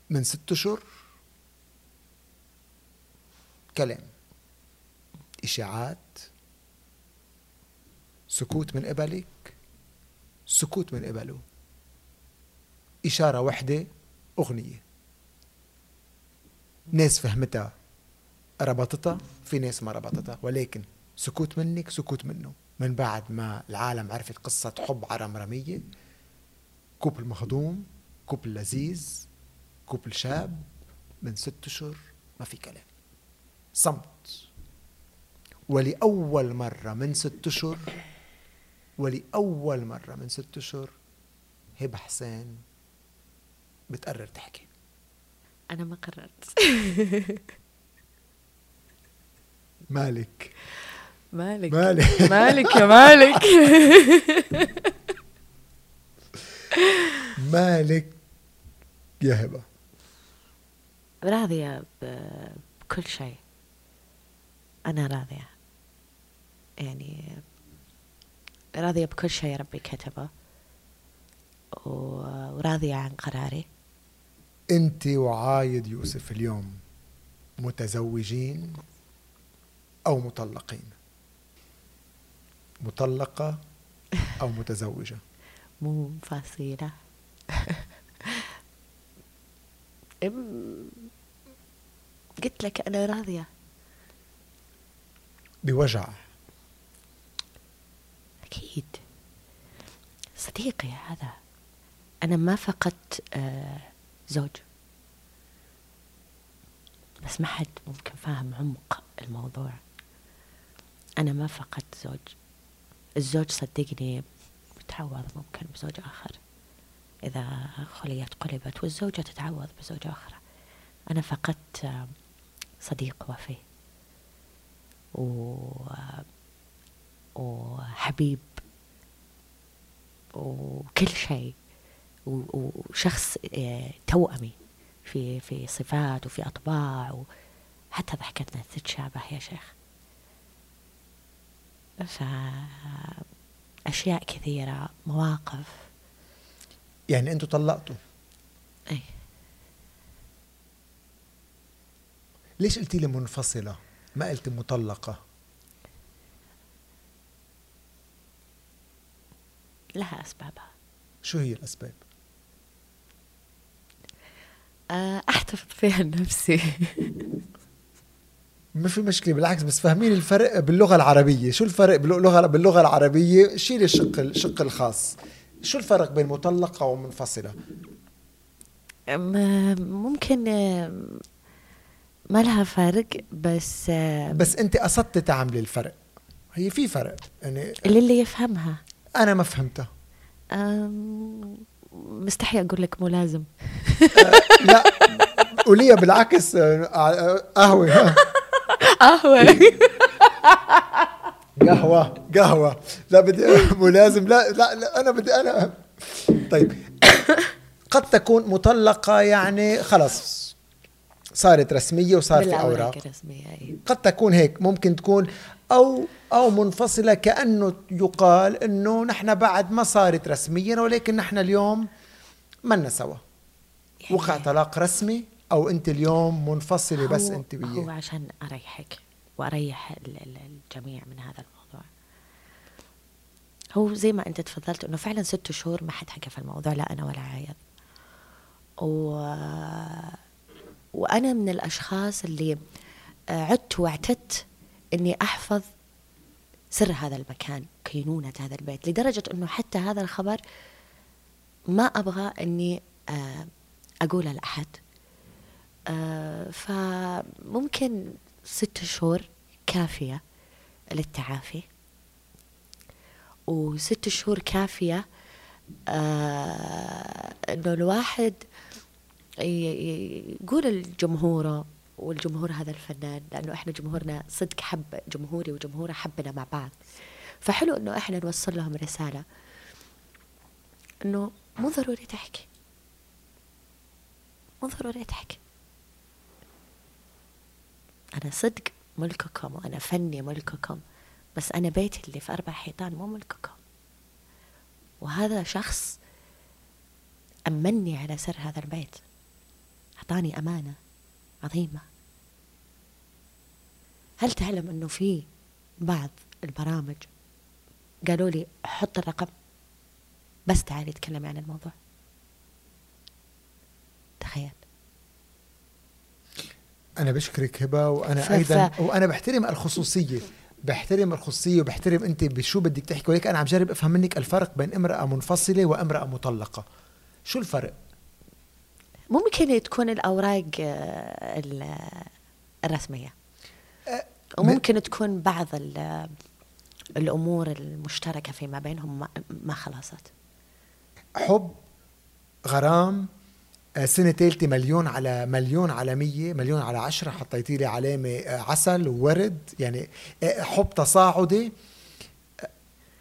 من ست أشهر كلام إشاعات سكوت من قبلك سكوت من قبله إشارة واحدة أغنية. ناس فهمتها ربطتها في ناس ما ربطتها ولكن سكوت منك سكوت منه. من بعد ما العالم عرفت قصة حب عرمرمية couple مهضوم couple لذيذ couple شاب من ست اشهر ما في كلام. صمت. ولأول مرة من ست اشهر ولأول مرة من ست اشهر هبة حسين بتقرر تحكي. أنا ما قررت. (laughs) مالك؟ مالك. مالك. (laughs) مالك يا مالك. (laughs) مالك يا هبة؟ راضية بكل شيء. أنا راضية. يعني راضية بكل شيء ربي كتبه. وراضية عن قراري. أنت وعايد يوسف اليوم متزوجين أو مطلقين؟ مطلقة أو متزوجة؟ مو فصيلة (laughs) أم- قلت لك أنا راضية. بوجع. أكيد. صديقي هذا أنا ما فقدت آه، زوج. بس ما حد ممكن فاهم عمق الموضوع. أنا ما فقدت زوج. الزوج صدقني بتعوض ممكن بزوج آخر. إذا خليت قلبت والزوجة تتعوض بزوجة أخرى أنا فقدت آه، صديق وفي و وحبيب وكل شيء. و- وشخص آه، توأمي. في في صفات وفي أطباع. وحتى ضحكتنا تتشابه يا شيخ. فأشياء كثيرة مواقف. يعني أنتوا طلقتوا؟ أي ليش قلتي لي منفصلة؟ ما قلت مطلقة. لها أسبابها. شو هي الأسباب؟ آه، أحتفظ فيها لنفسي. (laughs) ما في مشكلة بالعكس بس فاهمين الفرق باللغة العربية. شو الفرق باللغة باللغة العربية؟ شيل الشق الشق الخاص. شو الفرق بين مطلقة ومنفصلة؟ م- ممكن ما لها فرق بس بس أنت قصدت تعملي الفرق. هي في فرق يعني اللي اللي يفهمها. أنا ما فهمتها مستحي أقول لك مو لازم. (laughs) لا قوليها بالعكس قهوة. قهوة. قهوة قهوة. لا بدي مو لازم. لا لا, لا أنا بدي أنا. طيب. قد تكون مطلقة يعني خلص صارت رسمية وصار في أوراق. الرسمية أي. قد تكون هيك ممكن تكون أو أو منفصلة كأنه يقال إنه نحن بعد ما صارت رسميا ولكن نحن اليوم منا سوا. يعني وقع طلاق رسمي أو أنت اليوم منفصلة بس هو- أنت هو وياه عشان أريحك وأريح ال- ال- الجميع من هذا الموضوع. هو زي ما أنت تفضلت إنه فعلا ست شهور ما حد حكى في الموضوع لا أنا ولا عايض. و... وأنا من الأشخاص اللي آه، عدت واعتدت إني أحفظ سر هذا المكان كينونة هذا البيت لدرجة إنه حتى هذا الخبر ما أبغى إني آه، أقوله لأحد. آه، فممكن ست شهور كافية للتعافي. وست شهور كافية إنه الواحد يقول لجمهوره والجمهور هذا الفنان لأنه إحنا جمهورنا صدق حب جمهوري وجمهوره حبنا مع بعض. فحلو إنه إحنا نوصل لهم رسالة إنه مو ضروري تحكي. مو ضروري تحكي. أنا صدق ملككم وأنا فني ملككم بس أنا بيتي اللي في أربع حيطان مو ملككم. وهذا شخص أمني على سر هذا البيت. أعطاني أمانة عظيمة. هل تعلم أنه في بعض البرامج قالوا لي حط الرقم بس تعالي تكلمي عن الموضوع؟ تخيل. أنا بشكرك هبة وأنا ف- أيضا ف- وأنا بحترم الخصوصية. بحترم الخصوصية وبحترم أنت بشو بدك تحكي ولكن أنا عم جرب أفهم منك الفرق بين امرأة منفصلة وامرأة مطلقة. شو الفرق؟ ممكن تكون الأوراق آه، ال- الرسمية. أه، وممكن تكون بعض ال- الأمور المشتركة فيما بينهم ما- خلصت حب غرام آه، سنة ثالثة مليون على مليون على مية مليون على عشرة حطيتي لي علامة عسل وورد يعني حب تصاعدي.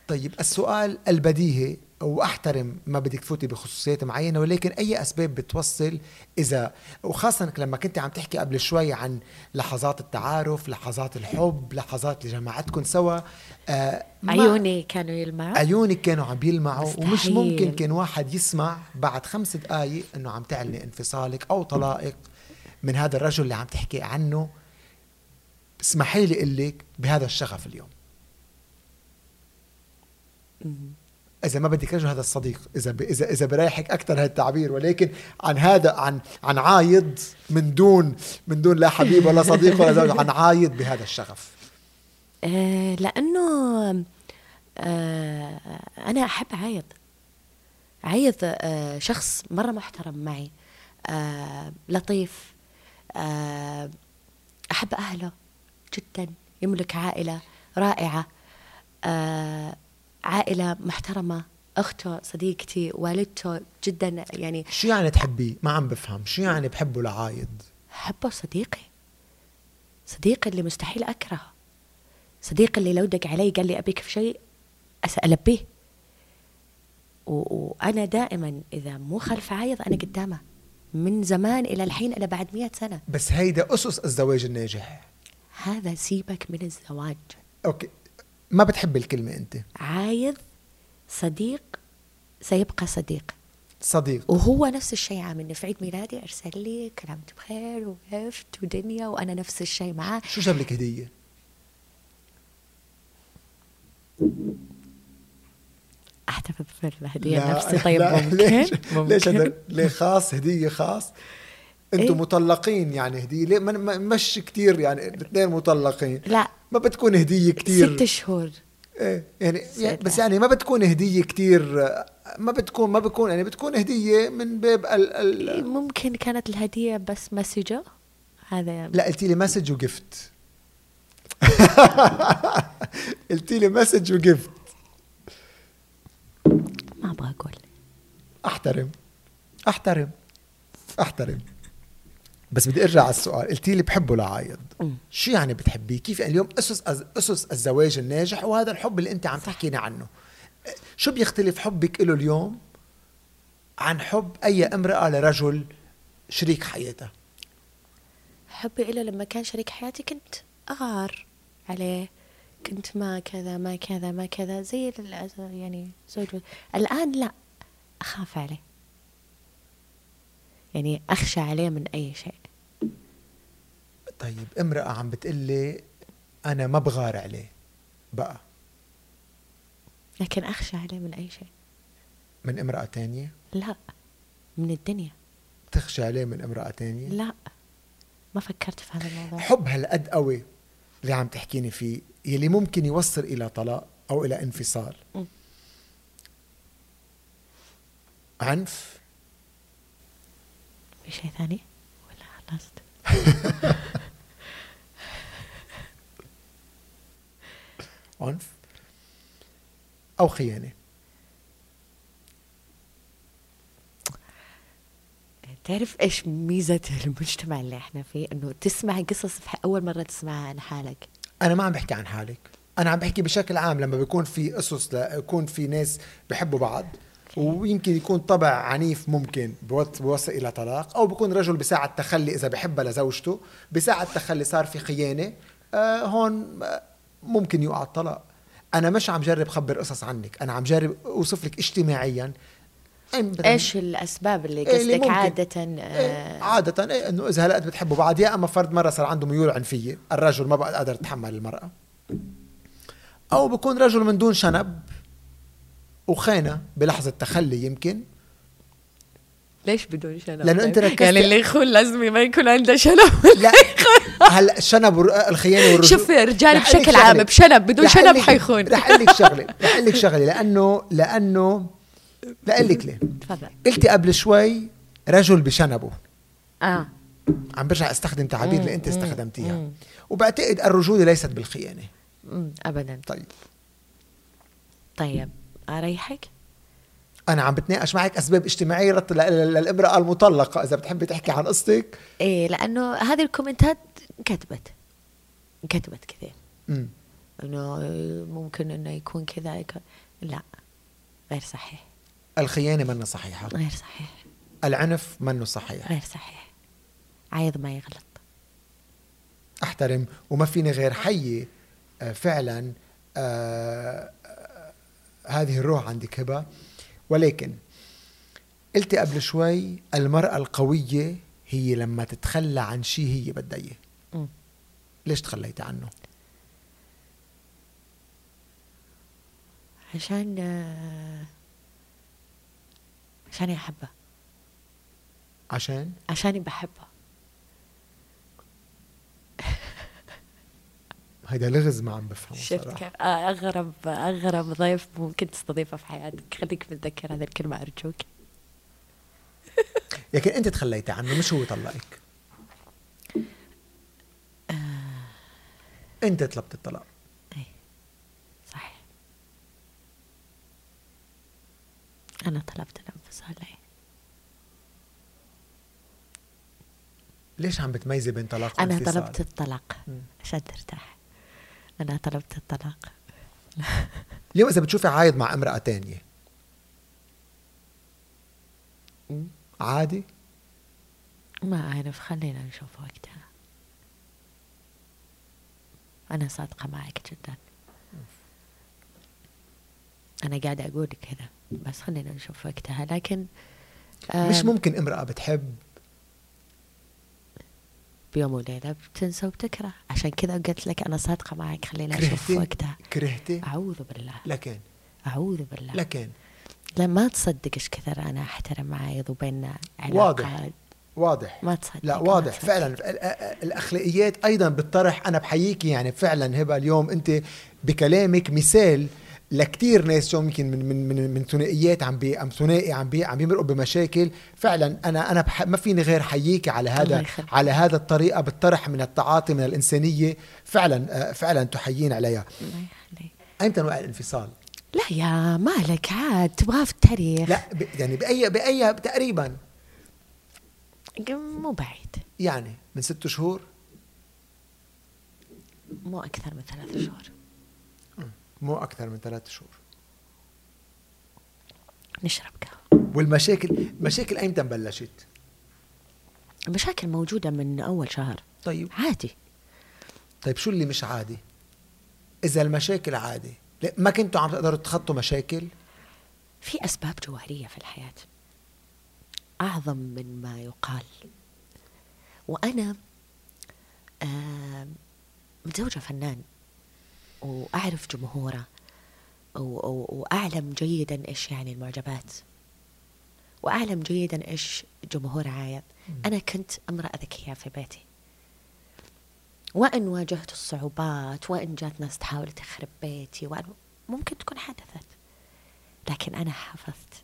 طيب السؤال البديهي وأحترم ما بدك تفوتي بخصوصيات معينة ولكن أي أسباب بتوصل إذا وخاصة لما كنت عم تحكي قبل شوي عن لحظات التعارف لحظات الحب لحظات اللي جمعتكم سوا آه، عيوني كانوا يلمعوا عيونك كانوا عم يلمعوا ومش مستحيل. ممكن كان واحد يسمع بعد خمس دقايق إنه عم تعلني انفصالك أو طلاقك من هذا الرجل اللي عم تحكي عنه اسمحي لي أقول لك بهذا الشغف اليوم. إذا ما بدك رجل هذا الصديق إذا ب... إذا إذا بريحك أكثر هذا التعبير. ولكن عن هذا عن عن عايض من دون من دون لا حبيب ولا صديق ولا زوج عن عايض بهذا الشغف. آه لأنه آه أنا أحب عايض. عايض آه شخص مرة محترم معي لطيف أحب أهله جدا يملك عائلة رائعة آه عائلة محترمة أخته صديقتي والدته جدا يعني شو يعني تحبيه ما عم بفهم. شو يعني بحبه لعايض احبه صديقي. صديقي اللي مستحيل أكرهه. صديقي اللي لو دق علي قال لي أبيك في شيء البيه وأنا دائما إذا مو خلف عايض أنا قدامه. من زمان إلى الحين إلى بعد مئة سنة. بس هيدا أسس الزواج الناجح. هذا سيبك من الزواج. أوكي. ما بتحب الكلمة أنت؟ عايض صديق سيبقى صديق. صديق. وهو نفس الشيء عاملني في عيد ميلادي أرسل لي كل عام وأنت بخير وقفت ودنيا وأنا نفس الشيء معاه. شو جاب لك هديه احتفظ بالهديه لا، لنفسي طيب لا، ممكن؟ ليش؟ ممكن؟ ليش ليه خاص؟ هدية خاص؟ أنتم إيه؟ مطلقين يعني هدية. ليه؟ مش كتير يعني الاثنين مطلقين. لا ما بتكون هدية كتير. ست شهور. إيه يعني ست. بس يعني ما بتكون هدية كتير ما بتكون ما بتكون يعني بتكون هدية من باب ال ال ممكن كانت الهدية بس مسجة. هذا لا قلتي لي مسج وجفت (laughs) قلتي لي مسج وجفت ما أبغى أقول. أحترم أحترم أحترم. بس بدي ارجع على السؤال. قلتي لي بحبه لعايض. شو يعني بتحبيه؟ كيف يعني اليوم أسس أسس الزواج الناجح؟ وهذا الحب اللي أنت عم تحكينا عنه. شو بيختلف حبك له اليوم عن حب أي امرأة لرجل شريك حياتها؟ حبي له لما كان شريك حياتي كنت أغار عليه. كنت ما كذا ما كذا ما كذا زي يعني زوج الآن لا أخاف عليه. يعني أخشى عليه من أي شيء. طيب امرأة عم بتقلي أنا ما بغار عليه. بقى. لكن أخشى عليه من أي شيء. من امرأة تانية؟ لا. من الدنيا. تخشى عليه من امرأة تانية؟ لا. ما فكرت في هذا الموضوع. حب هالقد قوي اللي عم تحكيني فيه يلي ممكن يوصل إلى طلاق أو إلى انفصال. مم. عنف؟ في شيء ثاني؟ ولا خلصت (laughs) عنف أو خيانة؟ تعرف إيش ميزة المجتمع اللي إحنا فيه؟ إنه تسمع قصص في أول مرة تسمعها عن حالك. أنا ما عم بحكي عن حالك. أنا عم بحكي بشكل عام لما بيكون في أسس ل- يكون في ناس بحبوا بعض. ويمكن يكون طبع عنيف ممكن بوصل إلى طلاق. أو بيكون رجل بساعة تخلي إذا بحبها لزوجته بساعة تخلي صار في خيانة. آه هون آه، ممكن يوقع الطلاق. أنا مش عم جرب خبر قصص عنك أنا عم جرب أوصف لك اجتماعيا. مثلاً- إيش الأسباب اللي إيه اللي قصدك. عادة إيه آه. عادة إيه إنه إذا هلأت بتحبوا بعض يا أما فرد مرة صار عنده ميول عنفية، الرجل ما بقى قادر يتحمل المرأة. أو بكون رجل من دون شنب وخانة بلحظة تخلي يمكن. ليش بدون شنب؟ لأنه أنت ركزت- يعني اللي يخون لازم ما يكون عنده شنب لا هلا الشنب والر- الخيانة والرجل شوف يا رجال رح أقول لك بشكل عام. بشنب بدون شنب حيخون. رح أقول لك شغلة. رح أقول لك شغلة. لأنه لأنه لا لك ليه. تفضل. قلتي قبل شوي رجل بشنبه. آه. عم برجع أستخدم تعابير اللي أنت. استخدمتيها. مم. وبعتقد الرجولة ليست بالخيانة. مم، ابدا. طيب. طيب أريحك؟ أنا عم بتناقش معك أسباب اجتماعية للامراه المطلقة. إذا بتحبي تحكي عن قصتك. إيه لأنه هذه الكومنتات كتبت كتبت كثير. إنه ممكن إنه يكون كذا يكون لا غير صحيح. الخيانة منها صحيحة. غير صحيح. العنف منه صحيح. غير صحيح. عايض ما يغلط. أحترم. وما فيني غير حيي آه، فعلا آه، آه، هذه الروح عندك هبه ولكن قلتي قبل شوي المرأة القوية هي لما تتخلى عن شيء هي بدها إياه. ليش تخليتي عنه؟ عشان آه، عشان احبه عشان؟ عشاني بحبه هيدا لغز ما عم بفهمه شفت. كيف آه، اغرب أغرب ضيف ممكن تستضيفه في حياتك خليك متذكر هذه الكلمة أرجوك (laughs) لكن أنت تخليتي عنه مش هو طلقك آه. أنت طلبت الطلاق اي صحيح أنا طلبت الانفصال اي ليش عم بتميزي بين طلاق أنا وانفصال؟ طلبت الطلاق. عشان ترتاح أنا طلبت الطلاق. اليوم إذا بتشوفي عايض مع امرأة تانية. عادي؟ ما أعرف خلينا نشوف وقتها. أنا صادقة معك جدا. أنا قاعدة أقول كذا بس خلينا نشوف وقتها. لكن مش ممكن امرأة بتحب؟ بيوم وليلة بتنسى وبتكره. عشان كذا قلت لك أنا صادقة معك خلينا نشوف وقتها. كرهتي أعوذ بالله. لكن؟ أعوذ بالله. لكن؟ لا ما تصدق إيش كثر أنا أحترم عايض وبيننا علاقة. واضح. واضح. ما تصدق. لا واضح. تصدق. فعلا ال- ال- الأخلاقيات أيضا بتطرح. أنا بحييكي يعني فعلا هبة اليوم أنت بكلامك مثال لكتير ناس يمكن من من من من ثنائيات عم بي عم ثنائي عم بي عم بيمرقوا بمشاكل. فعلا أنا أنا بح ما فيني غير حييكي على هذا. على هذا الطريقة بالطرح من التعاطي من الإنسانية. فعلا آه، فعلا تحيين عليها. الله يخليك. ايمتى وقع الانفصال؟ لا يا مالك عاد تبغاه في التاريخ. لا ب- يعني باي باي تقريبا. مو بعيد. يعني من ست شهور؟ مو أكثر من ثلاث شهور. مو أكثر من ثلاث شهور. نشرب قهوة. والمشاكل مشاكل ايمتى بلشت المشاكل موجودة من أول شهر. طيب. عادي. طيب شو اللي مش عادي؟ إذا المشاكل عادي ما كنتوا عم تقدروا تخطوا مشاكل؟ في أسباب جوهرية في الحياة. أعظم من ما يقال. وأنا آم، متزوجة فنان. وأعرف جمهوره و- و- وأعلم جيدا إيش يعني المعجبات. وأعلم جيدا إيش جمهور عايض أنا كنت امرأة ذكية في بيتي. وإن واجهت الصعوبات وإن جات ناس تحاول تخرب بيتي وإن ممكن تكون حدثت لكن أنا حافظت.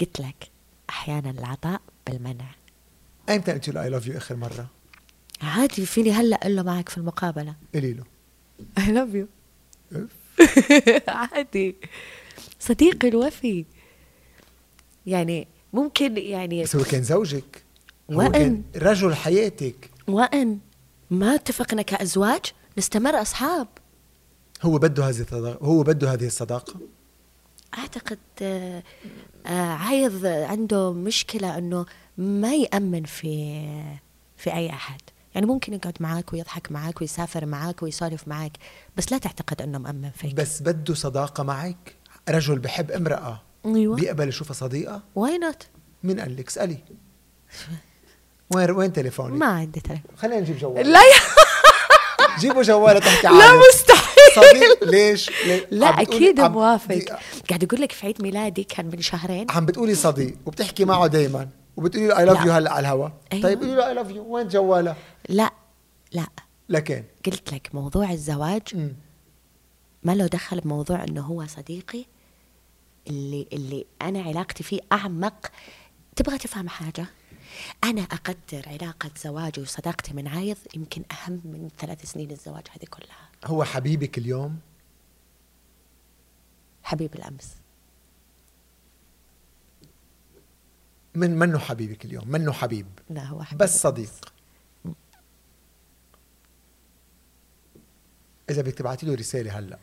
قلت لك أحيانا العطاء بالمنع. ايمتى قلت له اي لاف يو آخر مرة؟ عادي فيني هلأ أقول له معك في المقابلة. قولي له Love you. أوف. (laughs) عادي. صديقي الوفي. يعني ممكن يعني بس هو كان زوجك. هو كان رجل حياتك. وأن. ما اتفقنا كأزواج نستمر أصحاب. هو بده هذه الصداقه هو بده هذه الصداقة. أعتقد آه، آه، عايض عنده مشكلة إنه ما يأمن في في أي أحد. يعني ممكن يقعد معاك ويضحك معاك ويسافر معاك ويسولف معاك بس لا تعتقد انه مأمن فيك. بس بده صداقة معك. رجل بحب امرأة أيوه. بيقبل يشوفها صديقة؟ why not مين قال لك؟ اسألي. وين وين تليفونك؟ ما عندي تليفون. خلينا نجيب جوال لا يا جيبوا جوالة تحكي (laughs) لا عادي مستحيل. صديق ليش, ليش؟ لا أكيد موافق. قاعد أقول لك في عيد ميلادي كان من شهرين. عم بتقولي صديق وبتحكي معه دايما. وبتقولي له I love لا. you هلا على الهوا. أيوة. طيب قولي له I love you وين جواله؟ لا لا. لكن؟ قلت لك موضوع الزواج مم. ما له دخل بموضوع إنه هو صديقي. اللي اللي أنا علاقتي فيه أعمق. تبغى تفهم حاجة؟ أنا أقدر علاقة زواجي وصداقتي من عايض يمكن أهم من ثلاث سنين الزواج هذه كلها. هو حبيبك اليوم؟ حبيب الأمس. من منه حبيبك اليوم منه حبيب. لا هو حبيب. بس صديق. إذا بدك تبعتي له رسالة هلأ.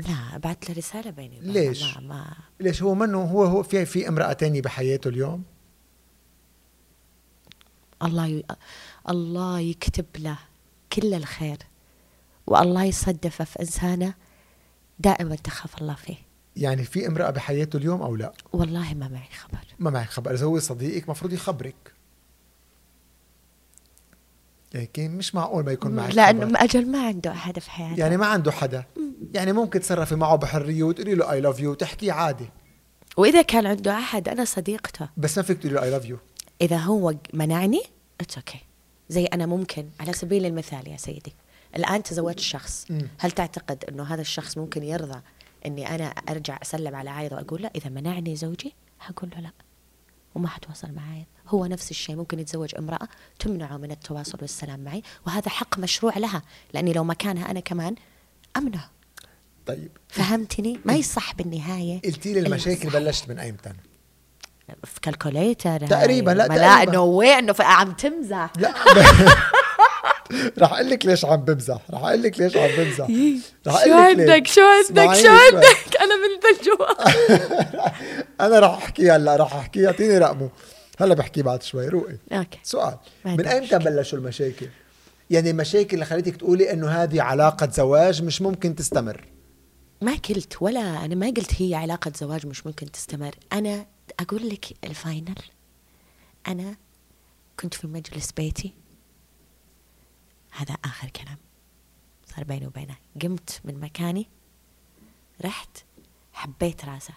لا بعت له رسالة بيني وبينه. ليش؟ ما, ما ليش؟ هو منه هو هو في في امرأة تانية بحياته اليوم؟ الله ي... الله يكتب له كل الخير والله يصدفه في إنسانه دائما تخاف الله فيه. يعني في امرأة بحياته اليوم أو لا؟ والله ما معي خبر. ما معك خبر. إذا هو صديقك مفروض يخبرك. كان مش معقول ما يكون معك لأنه خبر. أجل ما عنده أحد في حياته. يعني ما عنده حدا. يعني ممكن تتصرفي معه بحرية وتقولي له I love you وتحكيه عادي. وإذا كان عنده أحد أنا صديقته. بس ما فيك تقولي له I love you إذا هو منعني it's okay زي أنا ممكن على سبيل المثال يا سيدي. الآن تزوجت شخص. هل تعتقد إنه هذا الشخص ممكن يرضى إني أنا أرجع أسلم على عايض وأقول له إذا منعني زوجي حقول له لا وما حتواصل معي. هو نفس الشيء ممكن يتزوج امرأة تمنعه من التواصل والسلام معي وهذا حق مشروع لها لأني لو مكانها أنا كمان أمنع. طيب. فهمتني؟ ما يصح بالنهاية. قلتي لي المشاكل. بلشت من أيمتى؟ في calculator تقريباً، لا، لا تقريباً. نو واي انه عم تمزح. لا. (laughs) رح أقول لك ليش عم بمزح. رح أقول لك ليش عم بمزح. رح شو. عندك؟ شو عندك؟ شو. عندك؟ أنا من الجوا (laughs) أنا رح أحكي هلأ رح أحكي. اعطيني رقمه. هلأ بحكي بعد شوي. روقي. okay. سؤال. من ايمتى بلشوا المشاكل؟ يعني المشاكل اللي خليتك تقولي إنه هذه علاقة زواج مش ممكن تستمر. ما قلت ولا أنا ما قلت هي علاقة زواج مش ممكن تستمر. أنا أقول لك الفاينل. أنا كنت في مجلس بيتي. هذا آخر كلام. صار بيني وبينه. قمت من مكاني رحت حبيت راسه.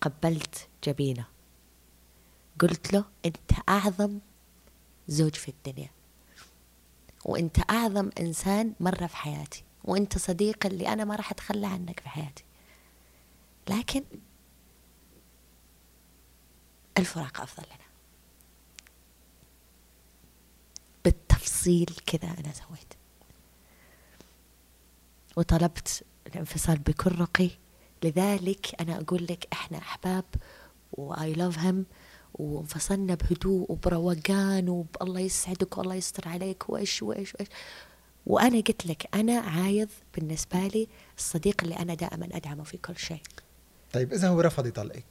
قبلت جبينه. قلت له أنت أعظم زوج في الدنيا. وأنت أعظم إنسان مرة في حياتي. وأنت صديق اللي أنا ما راح أتخلى عنك في حياتي. لكن الفراق أفضل لنا. بالتفصيل كذا أنا سويت. وطلبت الانفصال بكل رقي. لذلك أنا أقول لك إحنا أحباب و I love him وانفصلنا بهدوء وبروقان وبالله يسعدك والله يستر عليك. وإيش وإيش وإيش. وأنا قلت لك أنا عايض بالنسبة لي الصديق اللي أنا دائما أدعمه في كل شيء. طيب إذا هو رفض يطلقك.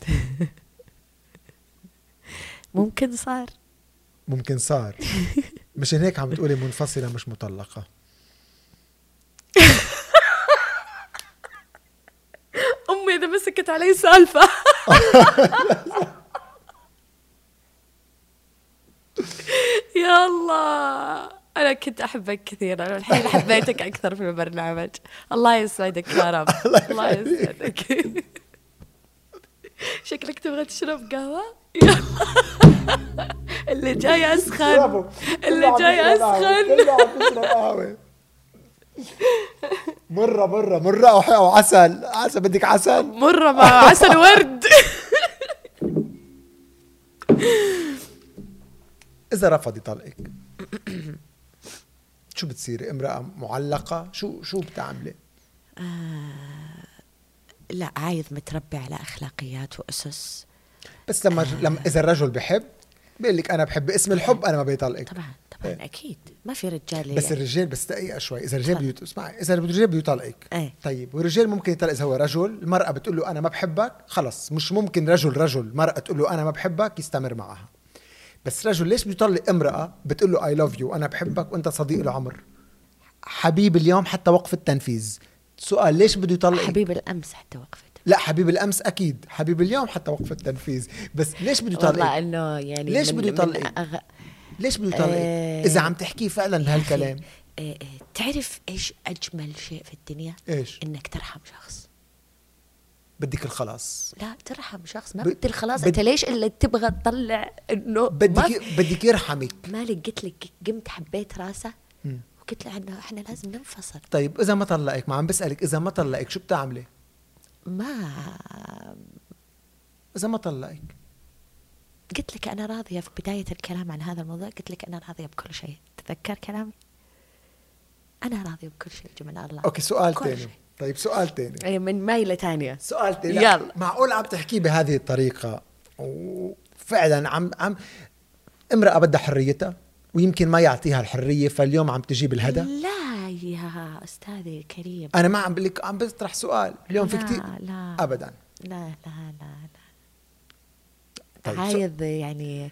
(laughs) ممكن صار. ممكن صار. (laughs) مشان هيك عم بتقولي منفصلة مش مطلقة. (laughs) أمي إذا مسكت علي سالفة. (laughs) يا الله. أنا كنت أحبك كثيرا الحين حبيتك أكثر في البرنامج. الله يسعدك يا رب. الله يسعدك. شكلك تبغى تشرب قهوة؟ يلا. (laughs) اللي جاي أسخن اللي جاي أسخن. مرة مرة مرة. أو أو عسل. عسل بدك عسل؟ مرة مع عسل ورد. (laughs) إذا رفض يطلقك. (clears throat) شو بتصيري؟ امرأة معلقة؟ شو شو بتعملي؟ لا عايض متربي على أخلاقيات وأسس. بس لما لما إذا الرجل بحب؟ بيقول لك أنا بحب اسم الحب أنا ما بيطلقك. طبعا طبعا إيه. أكيد. ما في رجال بس يعني. الرجال بس دقيقة شوي. إذا الرجال. بيوت... اسمعي إذا الرجال بيطلقك. إيه. طيب والرجال ممكن يطلق إذا هو رجل المرأة بتقول له أنا ما بحبك خلص. مش ممكن رجل رجل. مرأة تقول له أنا ما بحبك يستمر معها. بس رجل ليش بيطلق امرأة بتقول له اي لاف يو أنا بحبك وأنت صديق العمر؟ حبيب اليوم حتى وقف التنفيذ. سؤال ليش بده يطلق؟ حبيب الأمس حتى وقفت لا حبيب الأمس أكيد. حبيب اليوم حتى وقف التنفيذ. بس ليش بده والله يطلق إنه يعني ليش بده من يطلق؟ أغ... ليش بده يطلق آه، إذا عم تحكيه فعلا لهالكلام. آه، آه، تعرف إيش أجمل شيء في الدنيا؟ إيش؟ إنك ترحم شخص. بدك الخلاص. لا ترحم شخص. ما ب- بدي الخلاص. بد- أنت ليش اللي تبغى تطلع إنه بدك بدك يرحمك. مالك قلت لك قمت حبيت راسه. وقلت له إنه إحنا لازم ننفصل. طيب إذا ما طلقك ما عم بسألك إذا ما طلقك شو بتعملي؟ ما إذا ما طلقك. قلت لك أنا راضية في بداية الكلام عن هذا الموضوع. قلت لك أنا راضية بكل شيء. تذكر كلامي؟ أنا راضية بكل شيء جمال الله. أوكي سؤال شيء. طيب سؤال تاني. أي من مايله ثانية سؤال تاني. لا، يلا. معقول عم تحكيه بهذه الطريقة؟ وفعلا عم عم امرأة بدها حريتها ويمكن ما يعطيها الحرية فاليوم عم تجيب الهدى؟ لا. يا أستاذي الكريم. أنا ما عم بقول لك عم بطرح سؤال. اليوم في كثير لا. ابدا. لا لا لا لا. طيب، سو- عايض يعني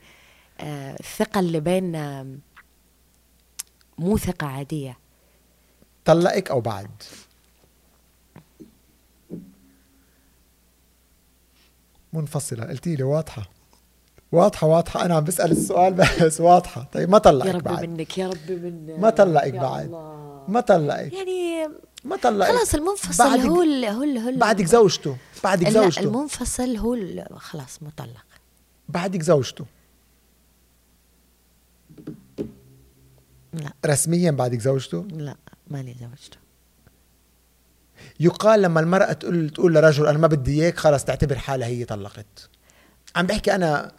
آه، الثقة اللي بيننا مو ثقة عادية. طلقك أو بعد؟ منفصلة. قلتي لي واضحة. واضحة واضحة. أنا عم بسأل السؤال بس واضحة. طيب ما يا طلقك ربي بعد. منك يا ربي منك. ما طلقك يا بعد. الله. ما طلقك. يعني ما طلقك. خلاص المنفصل بعدك- هو ال هو ال هو ال- بعدك زوجته. بعدك لا زوجته. المنفصل هو خلاص مطلق. بعدك زوجته. لا. رسميا بعدك زوجته؟ لا ماني زوجته. يقال لما المرأة تقول تقول لرجل أنا ما بدي إياك خلص تعتبر حالها هي طلقت. عم بحكي أنا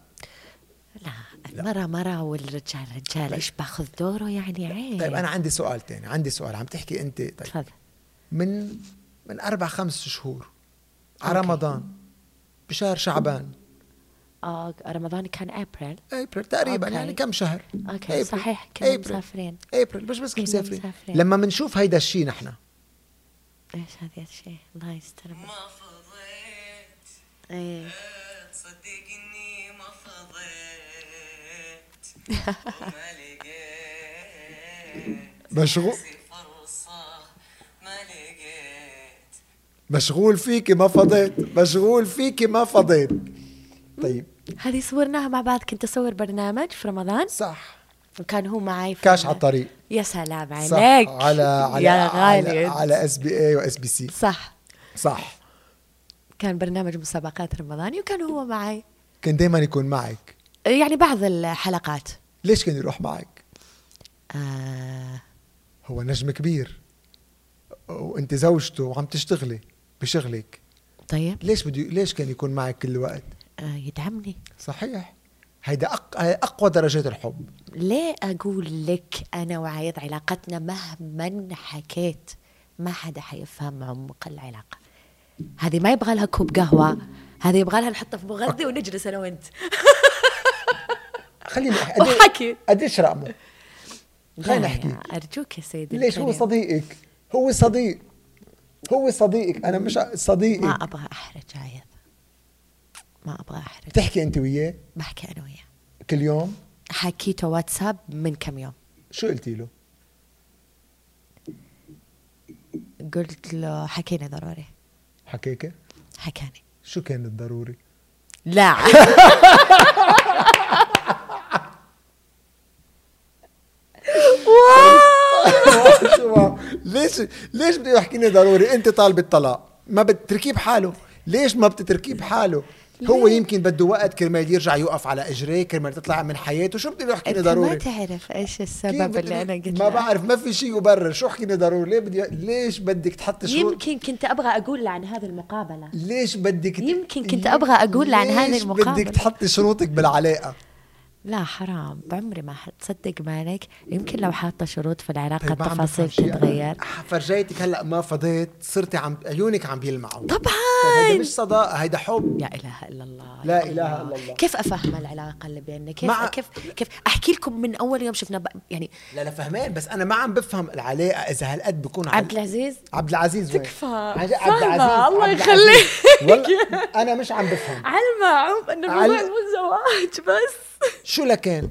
لا المرأة مرأة والرجال رجال إيش بأخذ دوره يعني؟ عيب. طيب أنا عندي سؤال تاني عندي سؤال عم تحكي أنت. طيب تفضل. من من أربع خمس شهور على. رمضان بشهر شعبان. آه رمضان كان ابريل ابريل تقريبا okay. يعني كم شهر؟ okay أبريل. صحيح كنا أبريل. مسافرين. ابريل مش بس كنا مسافرين. مسافرين. لما بنشوف هيدا الشيء نحن. إيش هذا الشيء الله يستر. ما فضيت إيه. تصدقني مشغول مشغول فيكي ما فضيت. مشغول فيكي ما فضيت. طيب. هذه صورناها مع بعض. كنت أصور برنامج في رمضان. صح. وكان هو معي في كاش على الطريق. يا سلام صح. عليك. على على يا على, غالي. على SBA و SBC صح. صح. كان برنامج مسابقات رمضاني وكان هو معي. كان دائما يكون معك. يعني بعض الحلقات. ليش كان يروح معك؟ آه. هو نجم كبير. وانت زوجته وعم تشتغلي بشغلك. طيب. ليش بده ليش كان يكون معك كل الوقت آه يدعمني. صحيح. هيدا أق... أقوى درجات الحب. ليه أقول لك أنا وعايض علاقتنا مهما حكيت ما حدا حيفهم عمق العلاقة هذه ما يبغى لها كوب قهوة هذه يبغى لها نحطها في مغذي ونجلس أنا وأنت. (laughs) خليني احكي وحكي. قديش رقمه خليني أحكي. يا أرجوك يا سيدي ليش هو. صديقك؟ هو صديق. هو صديقك. أنا مش ع- ما صديقي أبغى أحرج عايض ما أبغى أحرج. تحكي أنت وياه؟ بحكي أنا وياه. كل يوم؟ حكيته واتساب من كم يوم. شو قلتي له؟ قلت له حكيني ضروري. حكيك؟ حكاني. شو كان الضروري؟ لا (laughs) شو ليش ليش بده يحكيني ضروري؟ أنت طالب الطلاق. ما بتتركيه بحاله ليش ما بتتركيه بحاله هو؟ يمكن بده وقت كرمال يرجع يوقف على اجريه كرمال تطلع من حياته. شو بده أنت ما ضروري؟ تعرف إيش السبب اللي أنا قلت ما؟ بعرف ما في شيء يبرر. شو حكيني ضروري؟ ليه بدي ليش بدك تحط شروط يمكن كنت أبغى أقول عن هذه المقابلة. ليش بدك يمكن كنت أبغى أقول له عن هذه ليش المقابلة. بدك تحطي شروطك بالعلاقة؟ لا حرام بعمري ما حتصدق مالك؟ يمكن لو حاطة شروط في العلاقة طيب التفاصيل. تتغير. فرجيتك هلأ ما فضيت صرتي عم عيونك عم بيلمعوا. طبعا! طيب هيدا مش صداقة هيدا حب. لا إله إلا الله لا يا إله إلا الله. كيف أفهم العلاقة اللي بيننا؟ كيف مع- كيف كيف أحكي لكم من أول يوم شفنا ب... يعني لا لا فهمان بس أنا ما عم بفهم العلاقة إذا هالقد بكون عل- عبد العزيز؟ عبد العزيز؟ تكفى. عبد العزيز الله عبد يخليك. والله أنا مش عم بفهم. علمة عم إنه عل- الموضوع مو زواج بس. شو لكان؟